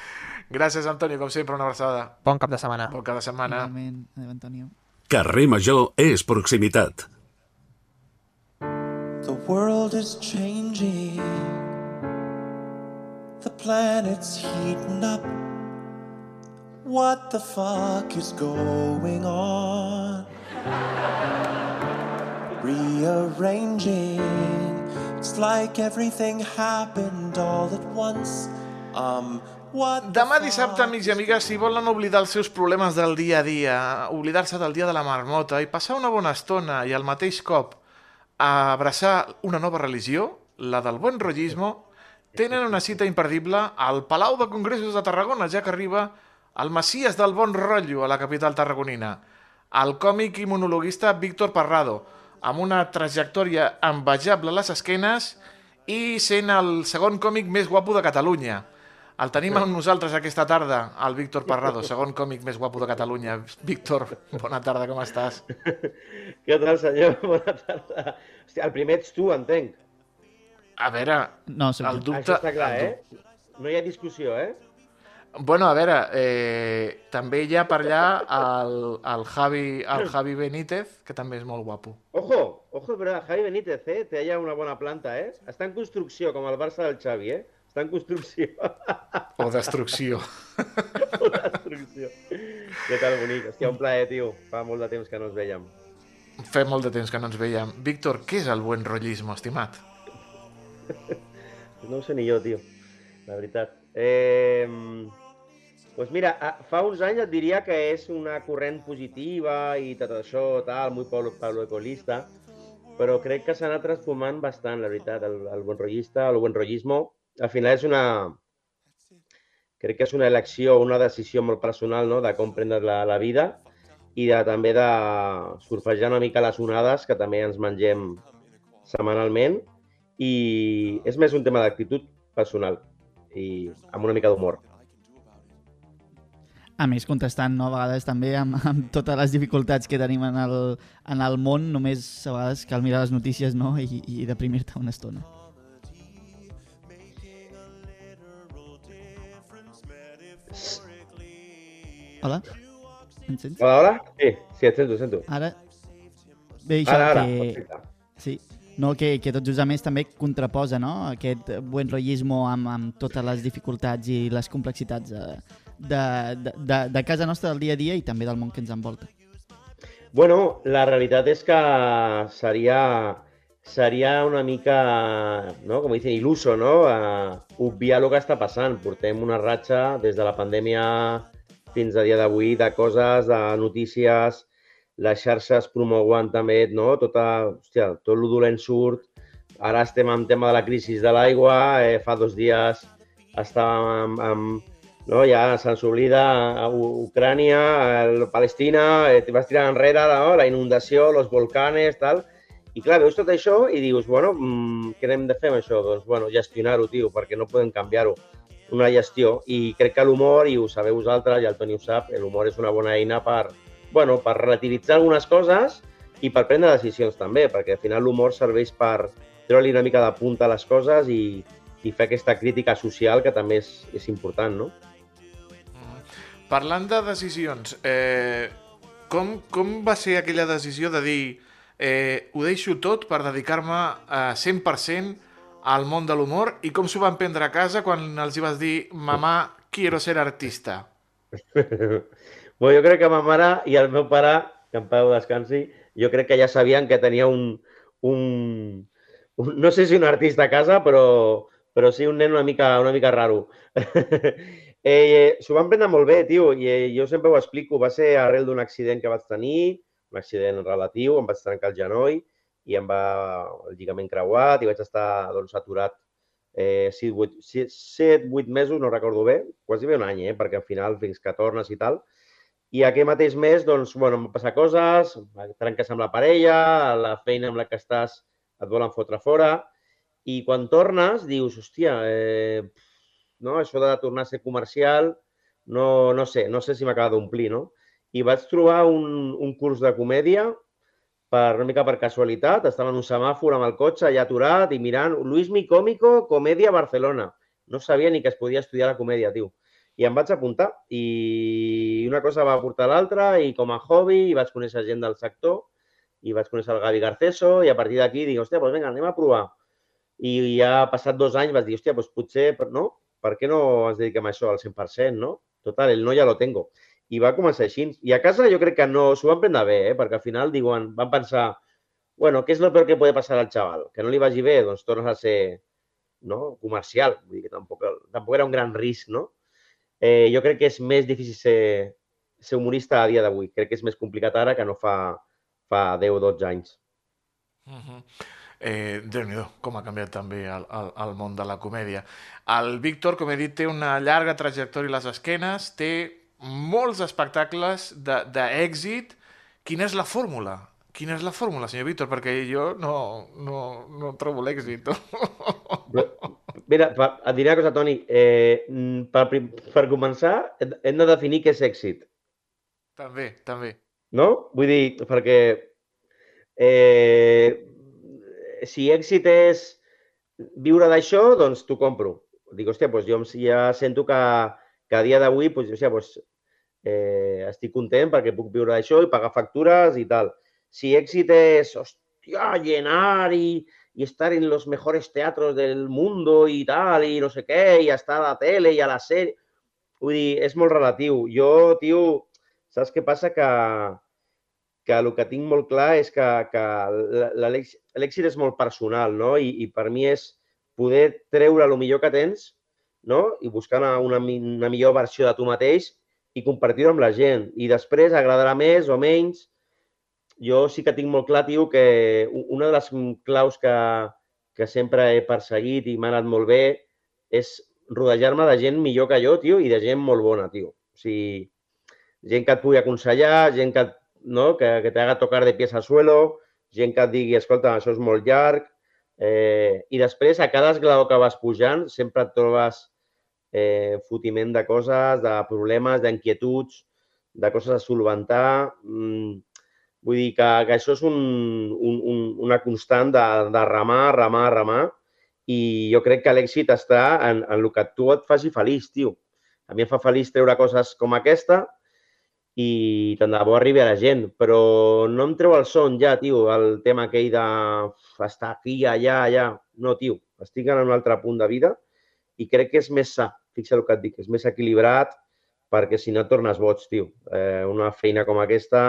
Gràcies, Antonio, com sempre, una abraçada. Bon cap de setmana. Bon cada setmana. Igualment, Adéu, Antonio. Carrer Major és proximitat. world is changing. The planet's heating up. What the fuck is going on? Rearranging. It's like everything happened all at once. Um, Demà dissabte, amics i amigues, si volen oblidar els seus problemes del dia a dia, oblidar-se del dia de la marmota i passar una bona estona i al mateix cop abraçar una nova religió, la del buen rollismo, tenen una cita imperdible al Palau de Congressos de Tarragona, ja que arriba el Messies del bon rotllo a la capital tarragonina, el còmic i monologuista Víctor Parrado, amb una trajectòria envejable a les esquenes i sent el segon còmic més guapo de Catalunya. El tenim amb nosaltres aquesta tarda, el Víctor Parrado, segon còmic més guapo de Catalunya. Víctor, bona tarda, com estàs? Què tal, senyor? Bona tarda. Hòstia, el primer ets tu, entenc. A veure, No, soc el dubte... Això està clar, el eh? No hi ha discussió, eh? Bueno, a veure, eh, també hi ha per allà el, el, Javi, el Javi Benítez, que també és molt guapo. Ojo, ojo, però Javi Benítez, eh? Té allà una bona planta, eh? Està en construcció, com el Barça del Xavi, eh? Està en construcció. O destrucció. o destrucció. Què tal, bonic? Hòstia, un plaer, tio. Fa molt de temps que no ens veiem. Fa molt de temps que no ens veiem. Víctor, què és el buen rollismo, estimat? No ho sé ni jo, tio. La veritat. Eh, pues mira, fa uns anys et diria que és una corrent positiva i tot això, tal, muy pablo, pablo ecolista, però crec que s'ha anat transformant bastant, la veritat, el, el buen rollista, el buen rollismo. Al final és una... Crec que és una elecció, una decisió molt personal, no?, de com prendre la, la vida i de, també de surfejar una mica les onades que també ens mengem setmanalment i és més un tema d'actitud personal i amb una mica d'humor. A més, contrastant no, a vegades també amb, amb totes les dificultats que tenim en el, en el món, només a vegades cal mirar les notícies no? i, i deprimir-te una estona. Hola? Em sents? Hola, hola? Sí, sí, et sento, et sento. Ara... Bé, això Ara, ara, que... perfecte. Sí, no, que, que tot just a més també contraposa no? aquest buen rollismo amb, amb totes les dificultats i les complexitats de, de, de, de, de casa nostra del dia a dia i també del món que ens envolta. Bueno, la realitat és que seria, seria una mica, no? com dicen, il·luso, no? Uh, obviar el que està passant. Portem una ratxa des de la pandèmia fins a dia d'avui de coses, de notícies, les xarxes promouen també, no? Tota, hòstia, tot lo dolent surt. Ara estem amb tema de la crisi de l'aigua, eh, fa dos dies estàvem amb, amb no? ja se'ns oblida U- Ucrània, a Palestina, eh, vas tirant enrere no? la inundació, els volcanes, tal. I clar, veus tot això i dius, bueno, mm, què hem de fer amb això? Doncs, bueno, gestionar-ho, tio, perquè no podem canviar-ho. Una gestió. I crec que l'humor, i ho sabeu vosaltres, i el Toni ho sap, l'humor és una bona eina per, bueno, per relativitzar algunes coses i per prendre decisions també, perquè al final l'humor serveix per treure-li una mica de punta a les coses i, i fer aquesta crítica social que també és, és important, no? Parlant de decisions, eh, com, com va ser aquella decisió de dir eh, ho deixo tot per dedicar-me a 100% al món de l'humor i com s'ho van prendre a casa quan els hi vas dir mamà, quiero ser artista? bueno, jo crec que ma mare i el meu pare, que en pau descansi, jo crec que ja sabien que tenia un, un, un no sé si un artista a casa, però, però sí un nen una mica, una mica raro. eh, S'ho van prendre molt bé, tio, i eh, jo sempre ho explico. Va ser arrel d'un accident que vaig tenir, un accident relatiu, em vaig trencar el genoll i em va el lligament creuat i vaig estar doncs, aturat eh, 7-8 mesos, no recordo bé, quasi bé un any, eh, perquè al final fins que tornes i tal. I aquell mateix mes, doncs, bueno, em van passar coses, trenques amb la parella, la feina amb la que estàs et volen fotre fora, i quan tornes dius, hòstia, eh, no, això de tornar a ser comercial, no, no sé, no sé si m'acaba d'omplir, no? I vaig trobar un, un curs de comèdia per una mica per casualitat, estava en un semàfor amb el cotxe allà aturat i mirant Luis Mi Cómico, Comèdia Barcelona. No sabia ni que es podia estudiar la comèdia, tio. I em vaig apuntar i una cosa va portar l'altra i com a hobby i vaig conèixer gent del sector i vaig conèixer el Gavi Garceso i a partir d'aquí dic, hòstia, doncs vinga, anem a provar. I ja passat dos anys vaig dir, hòstia, doncs potser, no? Per què no ens dediquem a això al 100%, no? Total, el no ja lo tengo. I va començar així. I a casa jo crec que no s'ho van prendre bé, eh? perquè al final diuen, van pensar, bueno, què és el peor que puede passar al xaval? Que no li vagi bé? Doncs tornes a ser no? comercial. Vull dir que tampoc, tampoc era un gran risc, no? Eh, jo crec que és més difícil ser, ser humorista a dia d'avui. Crec que és més complicat ara que no fa, fa 10 o 12 anys. Uh -huh. eh, déu nhi com ha canviat també el, el, el món de la comèdia. El Víctor, com he dit, té una llarga trajectòria a les esquenes, té molts espectacles d'èxit. Quina és la fórmula? Quina és la fórmula, senyor Víctor? Perquè jo no, no, no trobo l'èxit. Mira, per, et diré una cosa, Toni. Eh, per, per començar, hem de definir què és èxit. També, també. No? Vull dir, perquè eh, si èxit és viure d'això, doncs t'ho compro. Dic, hòstia, doncs jo ja sento que, que a dia d'avui, doncs, hòstia, doncs, eh, estic content perquè puc viure d'això i pagar factures i tal. Si èxit és, hòstia, llenar i, y estar en los mejores teatros del mundo i tal, i no sé què, i estar a la tele i a la sèrie... Vull dir, és molt relatiu. Jo, tio, saps què passa? Que, que el que tinc molt clar és que, que l'èxit és molt personal, no? I, I per mi és poder treure el millor que tens no? i buscar una, una, una millor versió de tu mateix i compartir-ho amb la gent. I després agradarà més o menys. Jo sí que tinc molt clar, tio, que una de les claus que, que sempre he perseguit i m'ha anat molt bé és rodejar-me de gent millor que jo, tio, i de gent molt bona, tio. O sigui, gent que et pugui aconsellar, gent que, no? que, que t'haga tocar de pies al suelo, gent que et digui, escolta, això és molt llarg, eh, i després a cada esglaó que vas pujant sempre et trobes eh, fotiment de coses, de problemes, d'inquietuds, de coses a solventar. Mm, vull dir que, que això és un, un, un, una constant de, de remar, remar, remar, i jo crec que l'èxit està en, en el que tu et faci feliç, tio. A mi em fa feliç treure coses com aquesta i tant de bo arribi a la gent, però no em treu el son ja, tio, el tema aquell de estar aquí, allà, allà. No, tio, estic en un altre punt de vida i crec que és més sa, fixa el que et dic, és més equilibrat perquè si no tornes boig, tio. Eh, una feina com aquesta,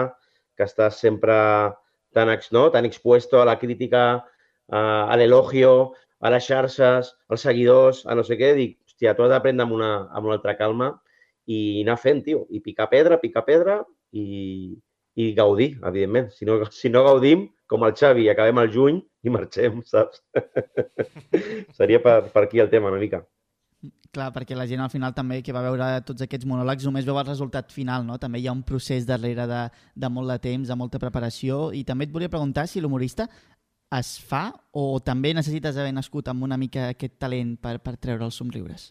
que estàs sempre tan, no? tan expuesto a la crítica, a, a l'elogio, a les xarxes, als seguidors, a no sé què, dic, hòstia, tu has d'aprendre amb, una, amb una altra calma i anar fent, tio, i picar pedra, picar pedra i, i gaudir, evidentment. Si no, si no gaudim, com el Xavi, acabem el juny i marxem, saps? Seria per, per aquí el tema, una mica. Clar, perquè la gent al final també que va veure tots aquests monòlegs només veu el resultat final, no? També hi ha un procés darrere de, de molt de temps, de molta preparació i també et volia preguntar si l'humorista es fa o també necessites haver nascut amb una mica aquest talent per, per treure els somriures?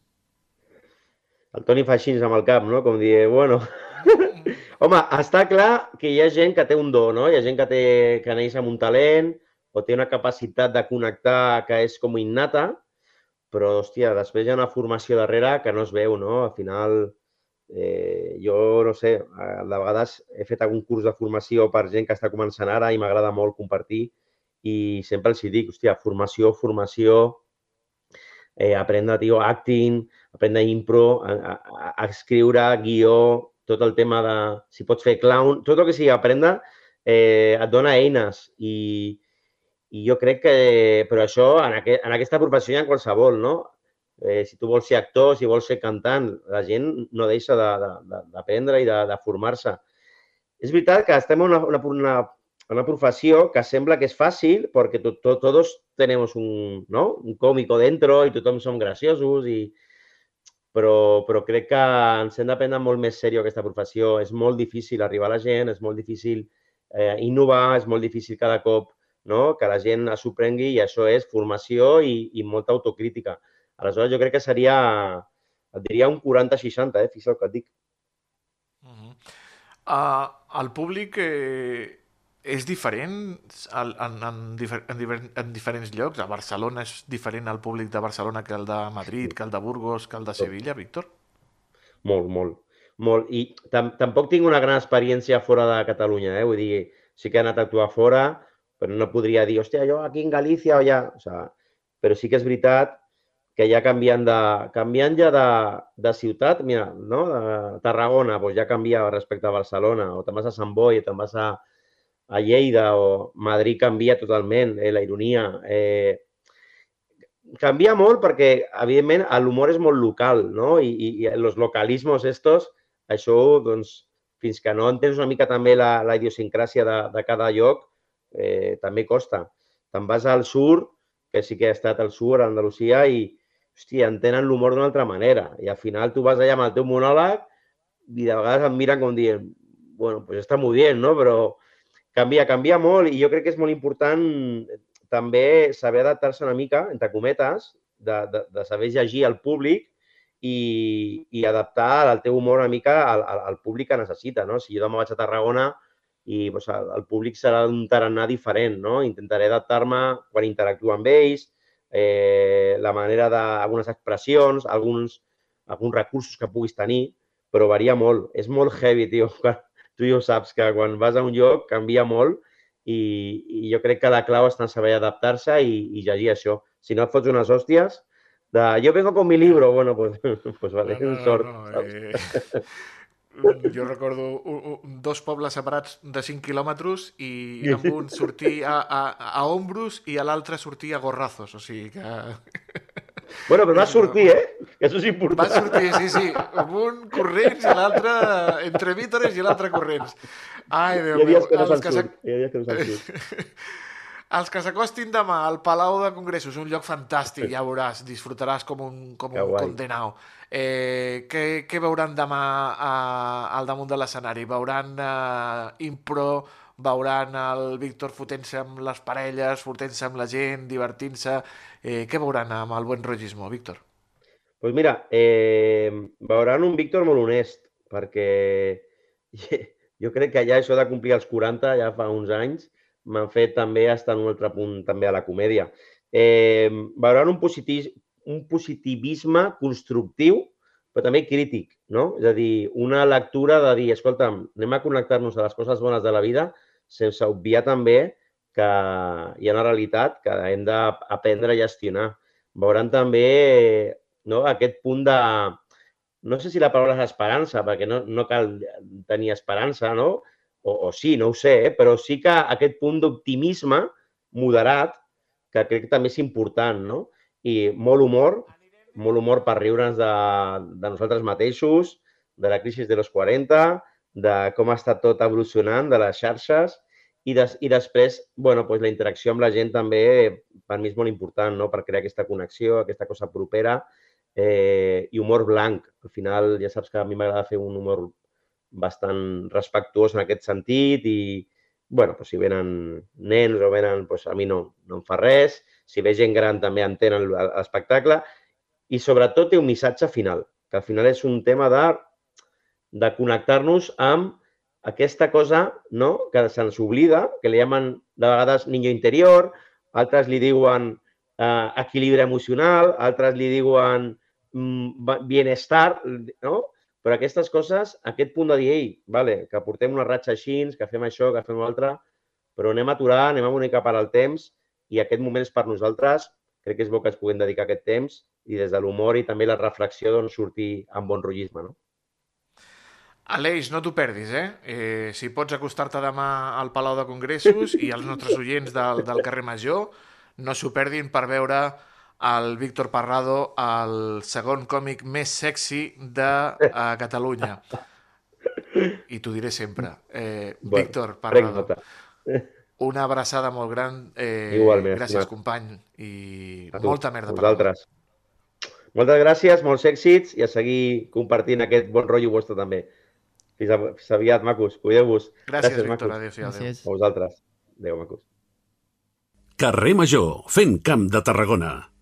El Toni fa així amb el cap, no? Com dir, bueno... Home, està clar que hi ha gent que té un do, no? Hi ha gent que, té, que neix amb un talent o té una capacitat de connectar que és com innata, però, hòstia, després hi ha una formació darrere que no es veu, no? Al final, eh, jo, no sé, de vegades he fet algun curs de formació per gent que està començant ara i m'agrada molt compartir i sempre els dic, hòstia, formació, formació, eh, aprendre, tio, acting, aprendre impro, a, a, a escriure, guió, tot el tema de si pots fer clown, tot el que sigui aprendre eh, et dona eines i, i jo crec que, però això, en, aquest, en aquesta professió hi ha qualsevol, no? Eh, si tu vols ser actor, si vols ser cantant, la gent no deixa d'aprendre de, de, i de, de formar-se. És veritat que estem en una, una, una, una professió que sembla que és fàcil perquè tot, tot, tots tenim un, ¿no? un còmico dentro i tothom som graciosos i, però, però crec que ens hem de prendre molt més sèrio aquesta professió. És molt difícil arribar a la gent, és molt difícil eh, innovar, és molt difícil cada cop no? que la gent s'ho prengui i això és formació i, i molta autocrítica. Aleshores, jo crec que seria, et diria un 40-60, eh? fixeu el que et dic. Uh -huh. uh, el públic eh, és diferent en, en, en, difer en, difer en diferents llocs? A Barcelona és diferent el públic de Barcelona que el de Madrid, que el de Burgos, que el de Sevilla, Víctor? Molt, molt. molt. I tam tampoc tinc una gran experiència fora de Catalunya, eh? vull dir, sí que he anat a actuar fora, però no podria dir, hòstia, jo aquí en Galícia o ja... O sea, però sí que és veritat que ja canviant, de, canviant ja de, de ciutat, mira, no? de Tarragona, doncs ja canvia respecte a Barcelona, o te'n vas a Sant Boi, te'n vas a, a Lleida, o Madrid canvia totalment, eh, la ironia. Eh, canvia molt perquè, evidentment, l'humor és molt local, no? I, i, i els localismos estos, això, doncs, fins que no entens una mica també la, la idiosincràsia de, de cada lloc, eh, també costa. Te'n vas al sur, que sí que he estat al sur, a Andalusia, i, hòstia, entenen l'humor d'una altra manera. I al final tu vas allà amb el teu monòleg i de vegades em miren com dient, bueno, pues està molt bé, no? Però canvia, canvia molt i jo crec que és molt important també saber adaptar-se una mica, entre cometes, de, de, de saber llegir al públic i, i adaptar el teu humor una mica al, al, al públic que necessita, no? Si jo demà vaig a Tarragona i doncs, el, el públic serà d'un tarannà diferent, no? Intentaré adaptar-me quan interactuo amb ells, eh, la manera d'algunes expressions, alguns, alguns recursos que puguis tenir, però varia molt. És molt heavy, tio. Tu ja ho saps, que quan vas a un lloc canvia molt i, i jo crec que la clau està en saber adaptar-se i, i llegir això. Si no et fots unes hòsties, de yo vengo con mi libro, bueno, pues, pues vale, no, no, sort. No, no, eh... Jo recordo un, un, dos pobles separats de 5 quilòmetres i amb un sortir a, a, a Ombros i a l'altre sortir a Gorrazos, o sigui que... Bueno, però va sortir, eh? Que això és important. Va sortir, sí, sí. Amb un corrents i l'altre entre vítores i l'altre corrents. Ai, Déu meu. Hi ha dies que no se'n surt. Hi ha dies que no se'n surt. Els que s'acostin demà al Palau de Congressos, un lloc fantàstic, ja veuràs, disfrutaràs com un, com un condenau. Eh, què, què veuran demà a, al damunt de l'escenari? Veuran eh, impro, veuran el Víctor fotent-se amb les parelles, fotent-se amb la gent, divertint-se... Eh, què veuran amb el buen rotllismo, Víctor? Doncs pues mira, eh, veuran un Víctor molt honest, perquè jo crec que ja això de complir els 40 ja fa uns anys m'han fet també estar en un altre punt també a la comèdia. Eh, veuran un, positiv, un positivisme constructiu, però també crític, no? És a dir, una lectura de dir, escolta'm, anem a connectar-nos a les coses bones de la vida sense obviar també que hi ha una realitat que hem d'aprendre a gestionar. Veuran també no, aquest punt de... No sé si la paraula és esperança, perquè no, no cal tenir esperança, no? O, o sí, no ho sé, eh? però sí que aquest punt d'optimisme moderat, que crec que també és important, no? I molt humor, molt humor per riure'ns de, de nosaltres mateixos, de la crisi de los 40, de com estat tot evolucionant, de les xarxes, i, des, i després, bueno, pues la interacció amb la gent també per mi és molt important, no? per crear aquesta connexió, aquesta cosa propera, eh, i humor blanc. Al final, ja saps que a mi m'agrada fer un humor bastant respectuós en aquest sentit i, bueno, pues, si venen nens o venen, pues, a mi no, no em fa res. Si ve gent gran també entenen l'espectacle. I sobretot té un missatge final, que al final és un tema de, de connectar-nos amb aquesta cosa no? que se'ns oblida, que li llamen de vegades niño interior, altres li diuen eh, equilibri emocional, altres li diuen mm, bienestar, no? Però aquestes coses, aquest punt de dir, ei, vale, que portem una ratxa així, que fem això, que fem l'altre, però anem a aturar, anem a mica per al temps i aquest moment és per nosaltres. Crec que és bo que es puguem dedicar aquest temps i des de l'humor i també la reflexió doncs, sortir amb bon rotllisme. No? Aleix, no t'ho perdis, eh? eh? Si pots acostar-te demà al Palau de Congressos i als nostres oients del, del carrer Major, no s'ho perdin per veure el Víctor Parrado, el segon còmic més sexy de uh, Catalunya. I t'ho diré sempre. Eh, bueno, Víctor Parrado, una abraçada molt gran. Eh, Igualment. Gràcies, estimat. company. I molta merda per vosaltres. Moltes gràcies, molts èxits i a seguir compartint aquest bon rotllo vostre també. Fins, a, fins aviat, macos. Cuideu-vos. Gràcies, gràcies, Víctor. Adéu, adéu. Gràcies. A vosaltres. Adéu, macos. Carrer Major, fent camp de Tarragona.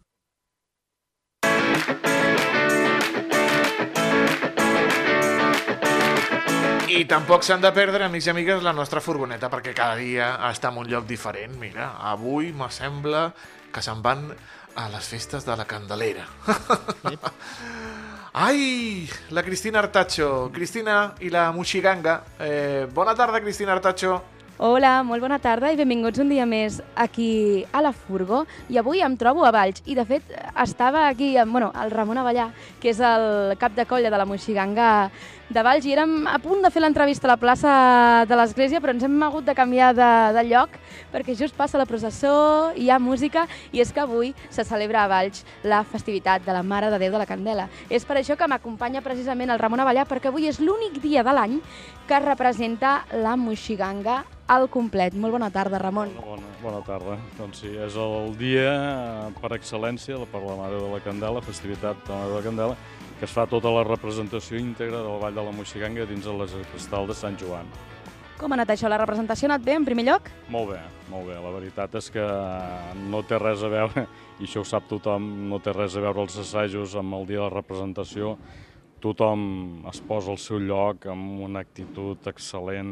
I tampoc s'han de perdre, amics i amigues, la nostra furgoneta, perquè cada dia està en un lloc diferent. Mira, avui me sembla que se'n van a les festes de la Candelera. Ai, la Cristina Artacho. Cristina i la Muxiganga. Eh, bona tarda, Cristina Artacho. Hola, molt bona tarda i benvinguts un dia més aquí a la Furgo. I avui em trobo a Valls i, de fet, estava aquí amb bueno, el Ramon Avellà, que és el cap de colla de la Moixiganga de Valls, i érem a punt de fer l'entrevista a la plaça de l'Església, però ens hem hagut de canviar de, de lloc perquè just passa la processó, hi ha música, i és que avui se celebra a Valls la festivitat de la Mare de Déu de la Candela. És per això que m'acompanya precisament el Ramon Avellà, perquè avui és l'únic dia de l'any que representa la Moixiganga al complet. Molt bona tarda, Ramon. Bona, bona tarda. Doncs sí, és el dia eh, per excel·lència per la Mare de la Candela, festivitat de la Mare de la Candela, que es fa tota la representació íntegra del Vall de la Moixiganga dins de l'escastal de Sant Joan. Com ha anat això? La representació ha anat bé, en primer lloc? Molt bé, molt bé. La veritat és que no té res a veure, i això ho sap tothom, no té res a veure els assajos amb el dia de la representació, tothom es posa al seu lloc amb una actitud excel·lent,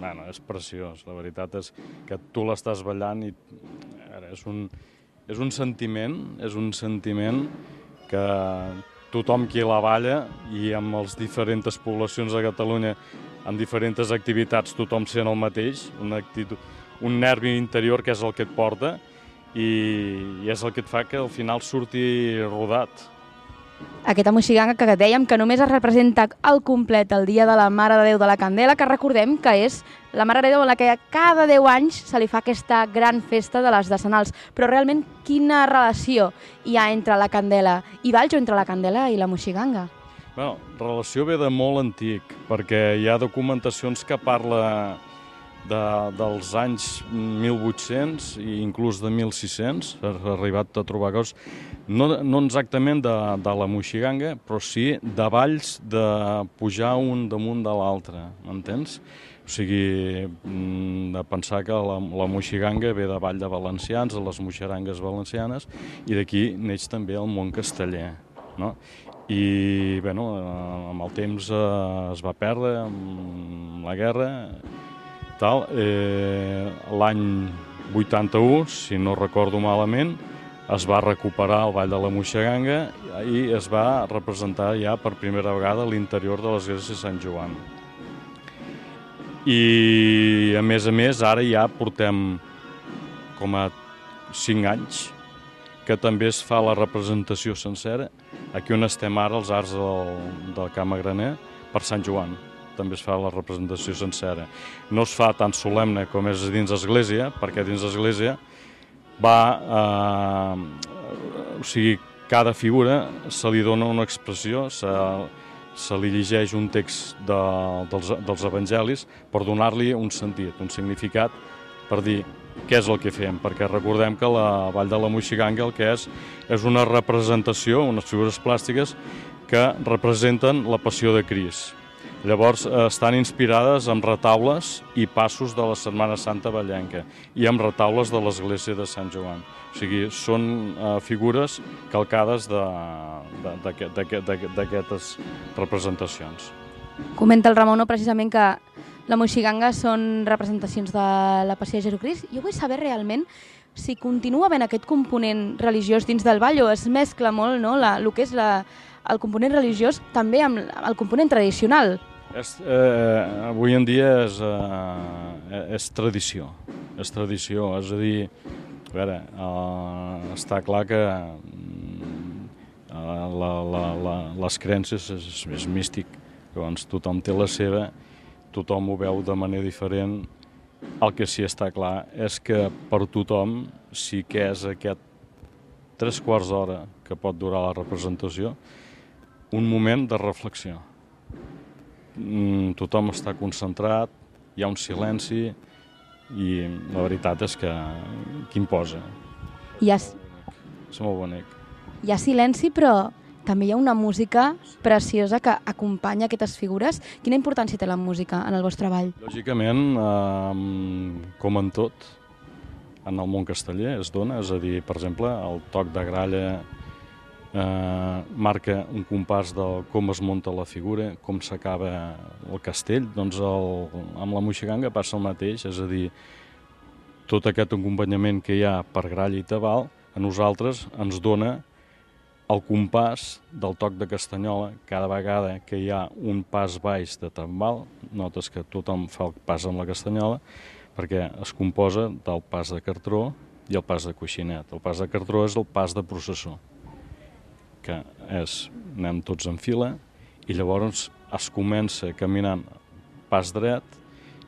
bueno, és preciós, la veritat és que tu l'estàs ballant i és un, és un sentiment, és un sentiment que tothom qui la balla i amb les diferents poblacions de Catalunya en diferents activitats tothom sent el mateix, una actitud, un nervi interior que és el que et porta i, i és el que et fa que al final surti rodat aquesta moixiganga que dèiem que només es representa al complet el dia de la Mare de Déu de la Candela, que recordem que és la Mare de Déu en la que cada 10 anys se li fa aquesta gran festa de les decenals. Però realment quina relació hi ha entre la Candela i Valls o entre la Candela i la moixiganga? Bueno, relació ve de molt antic, perquè hi ha documentacions que parla de, dels anys 1800 i inclús de 1600, ha arribat a trobar coses, no, no exactament de, de la Moixiganga, però sí de valls de pujar un damunt de l'altre, m'entens? O sigui, mm, de pensar que la, la Moixiganga ve de Vall de Valencians, de les Moixerangues valencianes, i d'aquí neix també el món casteller, no? I, bueno, amb el temps eh, es va perdre, amb la guerra, tal, eh, l'any 81, si no recordo malament, es va recuperar el Vall de la Moixeganga i es va representar ja per primera vegada l'interior de l'església de Sant Joan. I, a més a més, ara ja portem com a 5 anys que també es fa la representació sencera, aquí on estem ara, els arts del, del Camp Graner, per Sant Joan també es fa la representació sencera. No es fa tan solemne com és dins l'església, perquè dins l'església va... Eh, o sigui, cada figura se li dona una expressió, se, se li llegeix un text de, dels, dels evangelis per donar-li un sentit, un significat, per dir què és el que fem, perquè recordem que la Vall de la Moixiganga el que és és una representació, unes figures plàstiques que representen la passió de Crist. Llavors eh, estan inspirades amb retaules i passos de la Setmana Santa Vallenca i amb retaules de l'església de Sant Joan. O sigui, són eh, figures calcades d'aquestes representacions. Comenta el Ramon precisament que la Moixiganga són representacions de la Passió de Jesucrist. Jo vull saber realment si continua havent aquest component religiós dins del ball o es mescla molt no, la, el que és la, el component religiós també amb el component tradicional. És, eh, avui en dia és, eh, és tradició, és tradició, és a dir, a veure, eh, està clar que mm, eh, la, la, la, les creences és, és místic, llavors tothom té la seva, tothom ho veu de manera diferent, el que sí està clar és que per tothom sí que és aquest tres quarts d'hora que pot durar la representació, un moment de reflexió tothom està concentrat, hi ha un silenci i la veritat és que qui imposa. Hi ha... És molt bonic. Hi ha silenci, però també hi ha una música preciosa que acompanya aquestes figures. Quina importància té la música en el vostre treball? Lògicament, eh, com en tot, en el món casteller es dona, és a dir, per exemple, el toc de gralla eh, marca un compàs de com es munta la figura, com s'acaba el castell, doncs el, amb la moixiganga passa el mateix, és a dir, tot aquest acompanyament que hi ha per gralla i tabal, a nosaltres ens dona el compàs del toc de castanyola, cada vegada que hi ha un pas baix de tambal, notes que tothom fa el pas amb la castanyola, perquè es composa del pas de cartró i el pas de coixinet. El pas de cartró és el pas de processó, que és, anem tots en fila, i llavors es comença caminant pas dret,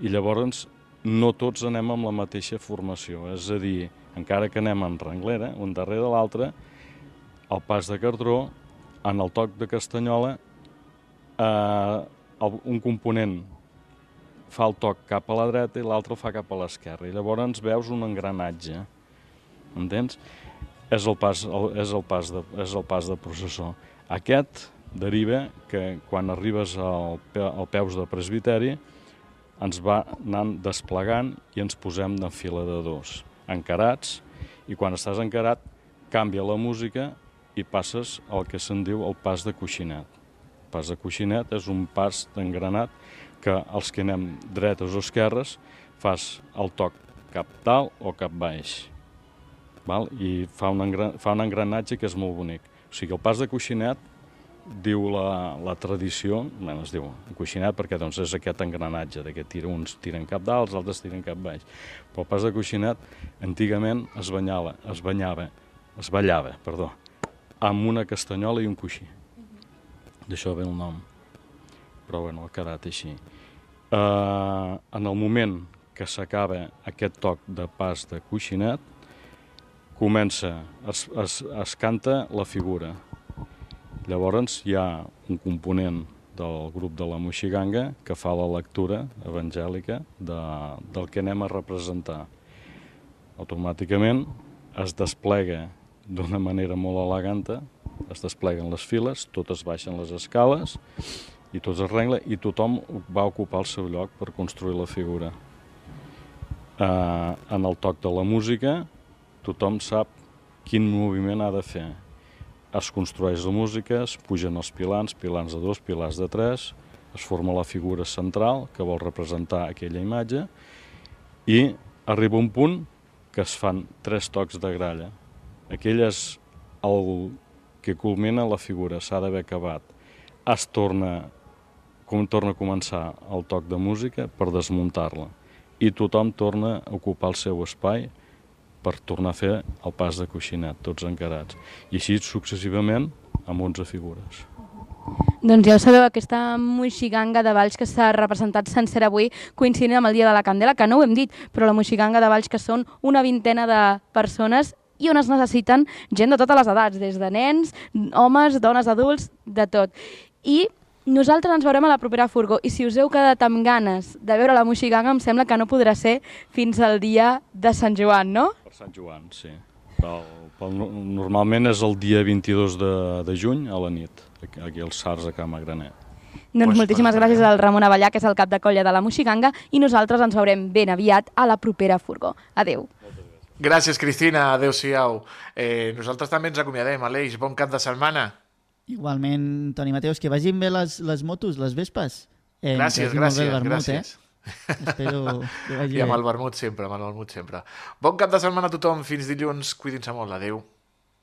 i llavors no tots anem amb la mateixa formació, és a dir, encara que anem en renglera, un darrere l'altre, el pas de cartró, en el toc de castanyola, eh, un component fa el toc cap a la dreta i l'altre fa cap a l'esquerra. I llavors veus un engranatge, entens? És el pas, és el pas, de, és el pas de processó. Aquest deriva que quan arribes al, al peus de presbiteri ens va anant desplegant i ens posem de fila de dos, encarats, i quan estàs encarat canvia la música i passes al que se'n diu el pas de coixinet. El pas de coixinet és un pas d'engranat que els que anem dretes o esquerres fas el toc cap dalt o cap baix. Val? I fa un, engran fa un engranatge que és molt bonic. O sigui, el pas de coixinet diu la, la tradició, bueno, es diu coixinat perquè doncs, és aquest engranatge de que tira, uns tiren cap dalt, els altres tiren cap baix. Però el pas de coixinat antigament es banyava, es banyava, es ballava, perdó, amb una castanyola i un coixí. D'això ve el nom. Però bueno, ha quedat així. Uh, en el moment que s'acaba aquest toc de pas de coixinet, comença, es, es, es canta la figura, Llavors hi ha un component del grup de la Moixiganga que fa la lectura evangèlica de, del que anem a representar. Automàticament es desplega d'una manera molt eleganta, es despleguen les files, totes baixen les escales i tot es regla i tothom va ocupar el seu lloc per construir la figura. Eh, en el toc de la música tothom sap quin moviment ha de fer es construeix la música, es pugen els pilans, pilans de dos, pilars de tres, es forma la figura central que vol representar aquella imatge i arriba un punt que es fan tres tocs de gralla. Aquell és el que culmina la figura, s'ha d'haver acabat. Es torna, com torna a començar el toc de música per desmuntar-la i tothom torna a ocupar el seu espai per tornar a fer el pas de coixinet, tots encarats. I així successivament amb 11 figures. Doncs ja ho sabeu, aquesta moixiganga de Valls que s'ha representat sencera avui coincidint amb el Dia de la Candela, que no ho hem dit, però la moixiganga de Valls que són una vintena de persones i on es necessiten gent de totes les edats, des de nens, homes, dones, adults, de tot. I nosaltres ens veurem a la propera furgó i si us heu quedat amb ganes de veure la moixiganga em sembla que no podrà ser fins al dia de Sant Joan, no? Per Sant Joan, sí. Pel, pel, normalment és el dia 22 de, de juny a la nit, aquí als Sars a Cama Granet. Doncs pues moltíssimes gràcies al Ramon Avellà, que és el cap de colla de la Moixiganga, i nosaltres ens veurem ben aviat a la propera furgó. Adeu. Gràcies, Cristina. Adéu-siau. Eh, nosaltres també ens acomiadem. Aleix, bon cap de setmana. Igualment, Toni Mateus, que vagin bé les, les motos, les vespes. Eh, gràcies, gràcies, vermut, gràcies. Eh? Espero que vagi I amb bé. el vermut sempre, amb el vermut sempre. Bon cap de setmana a tothom. Fins dilluns. Cuidin-se molt. Adéu.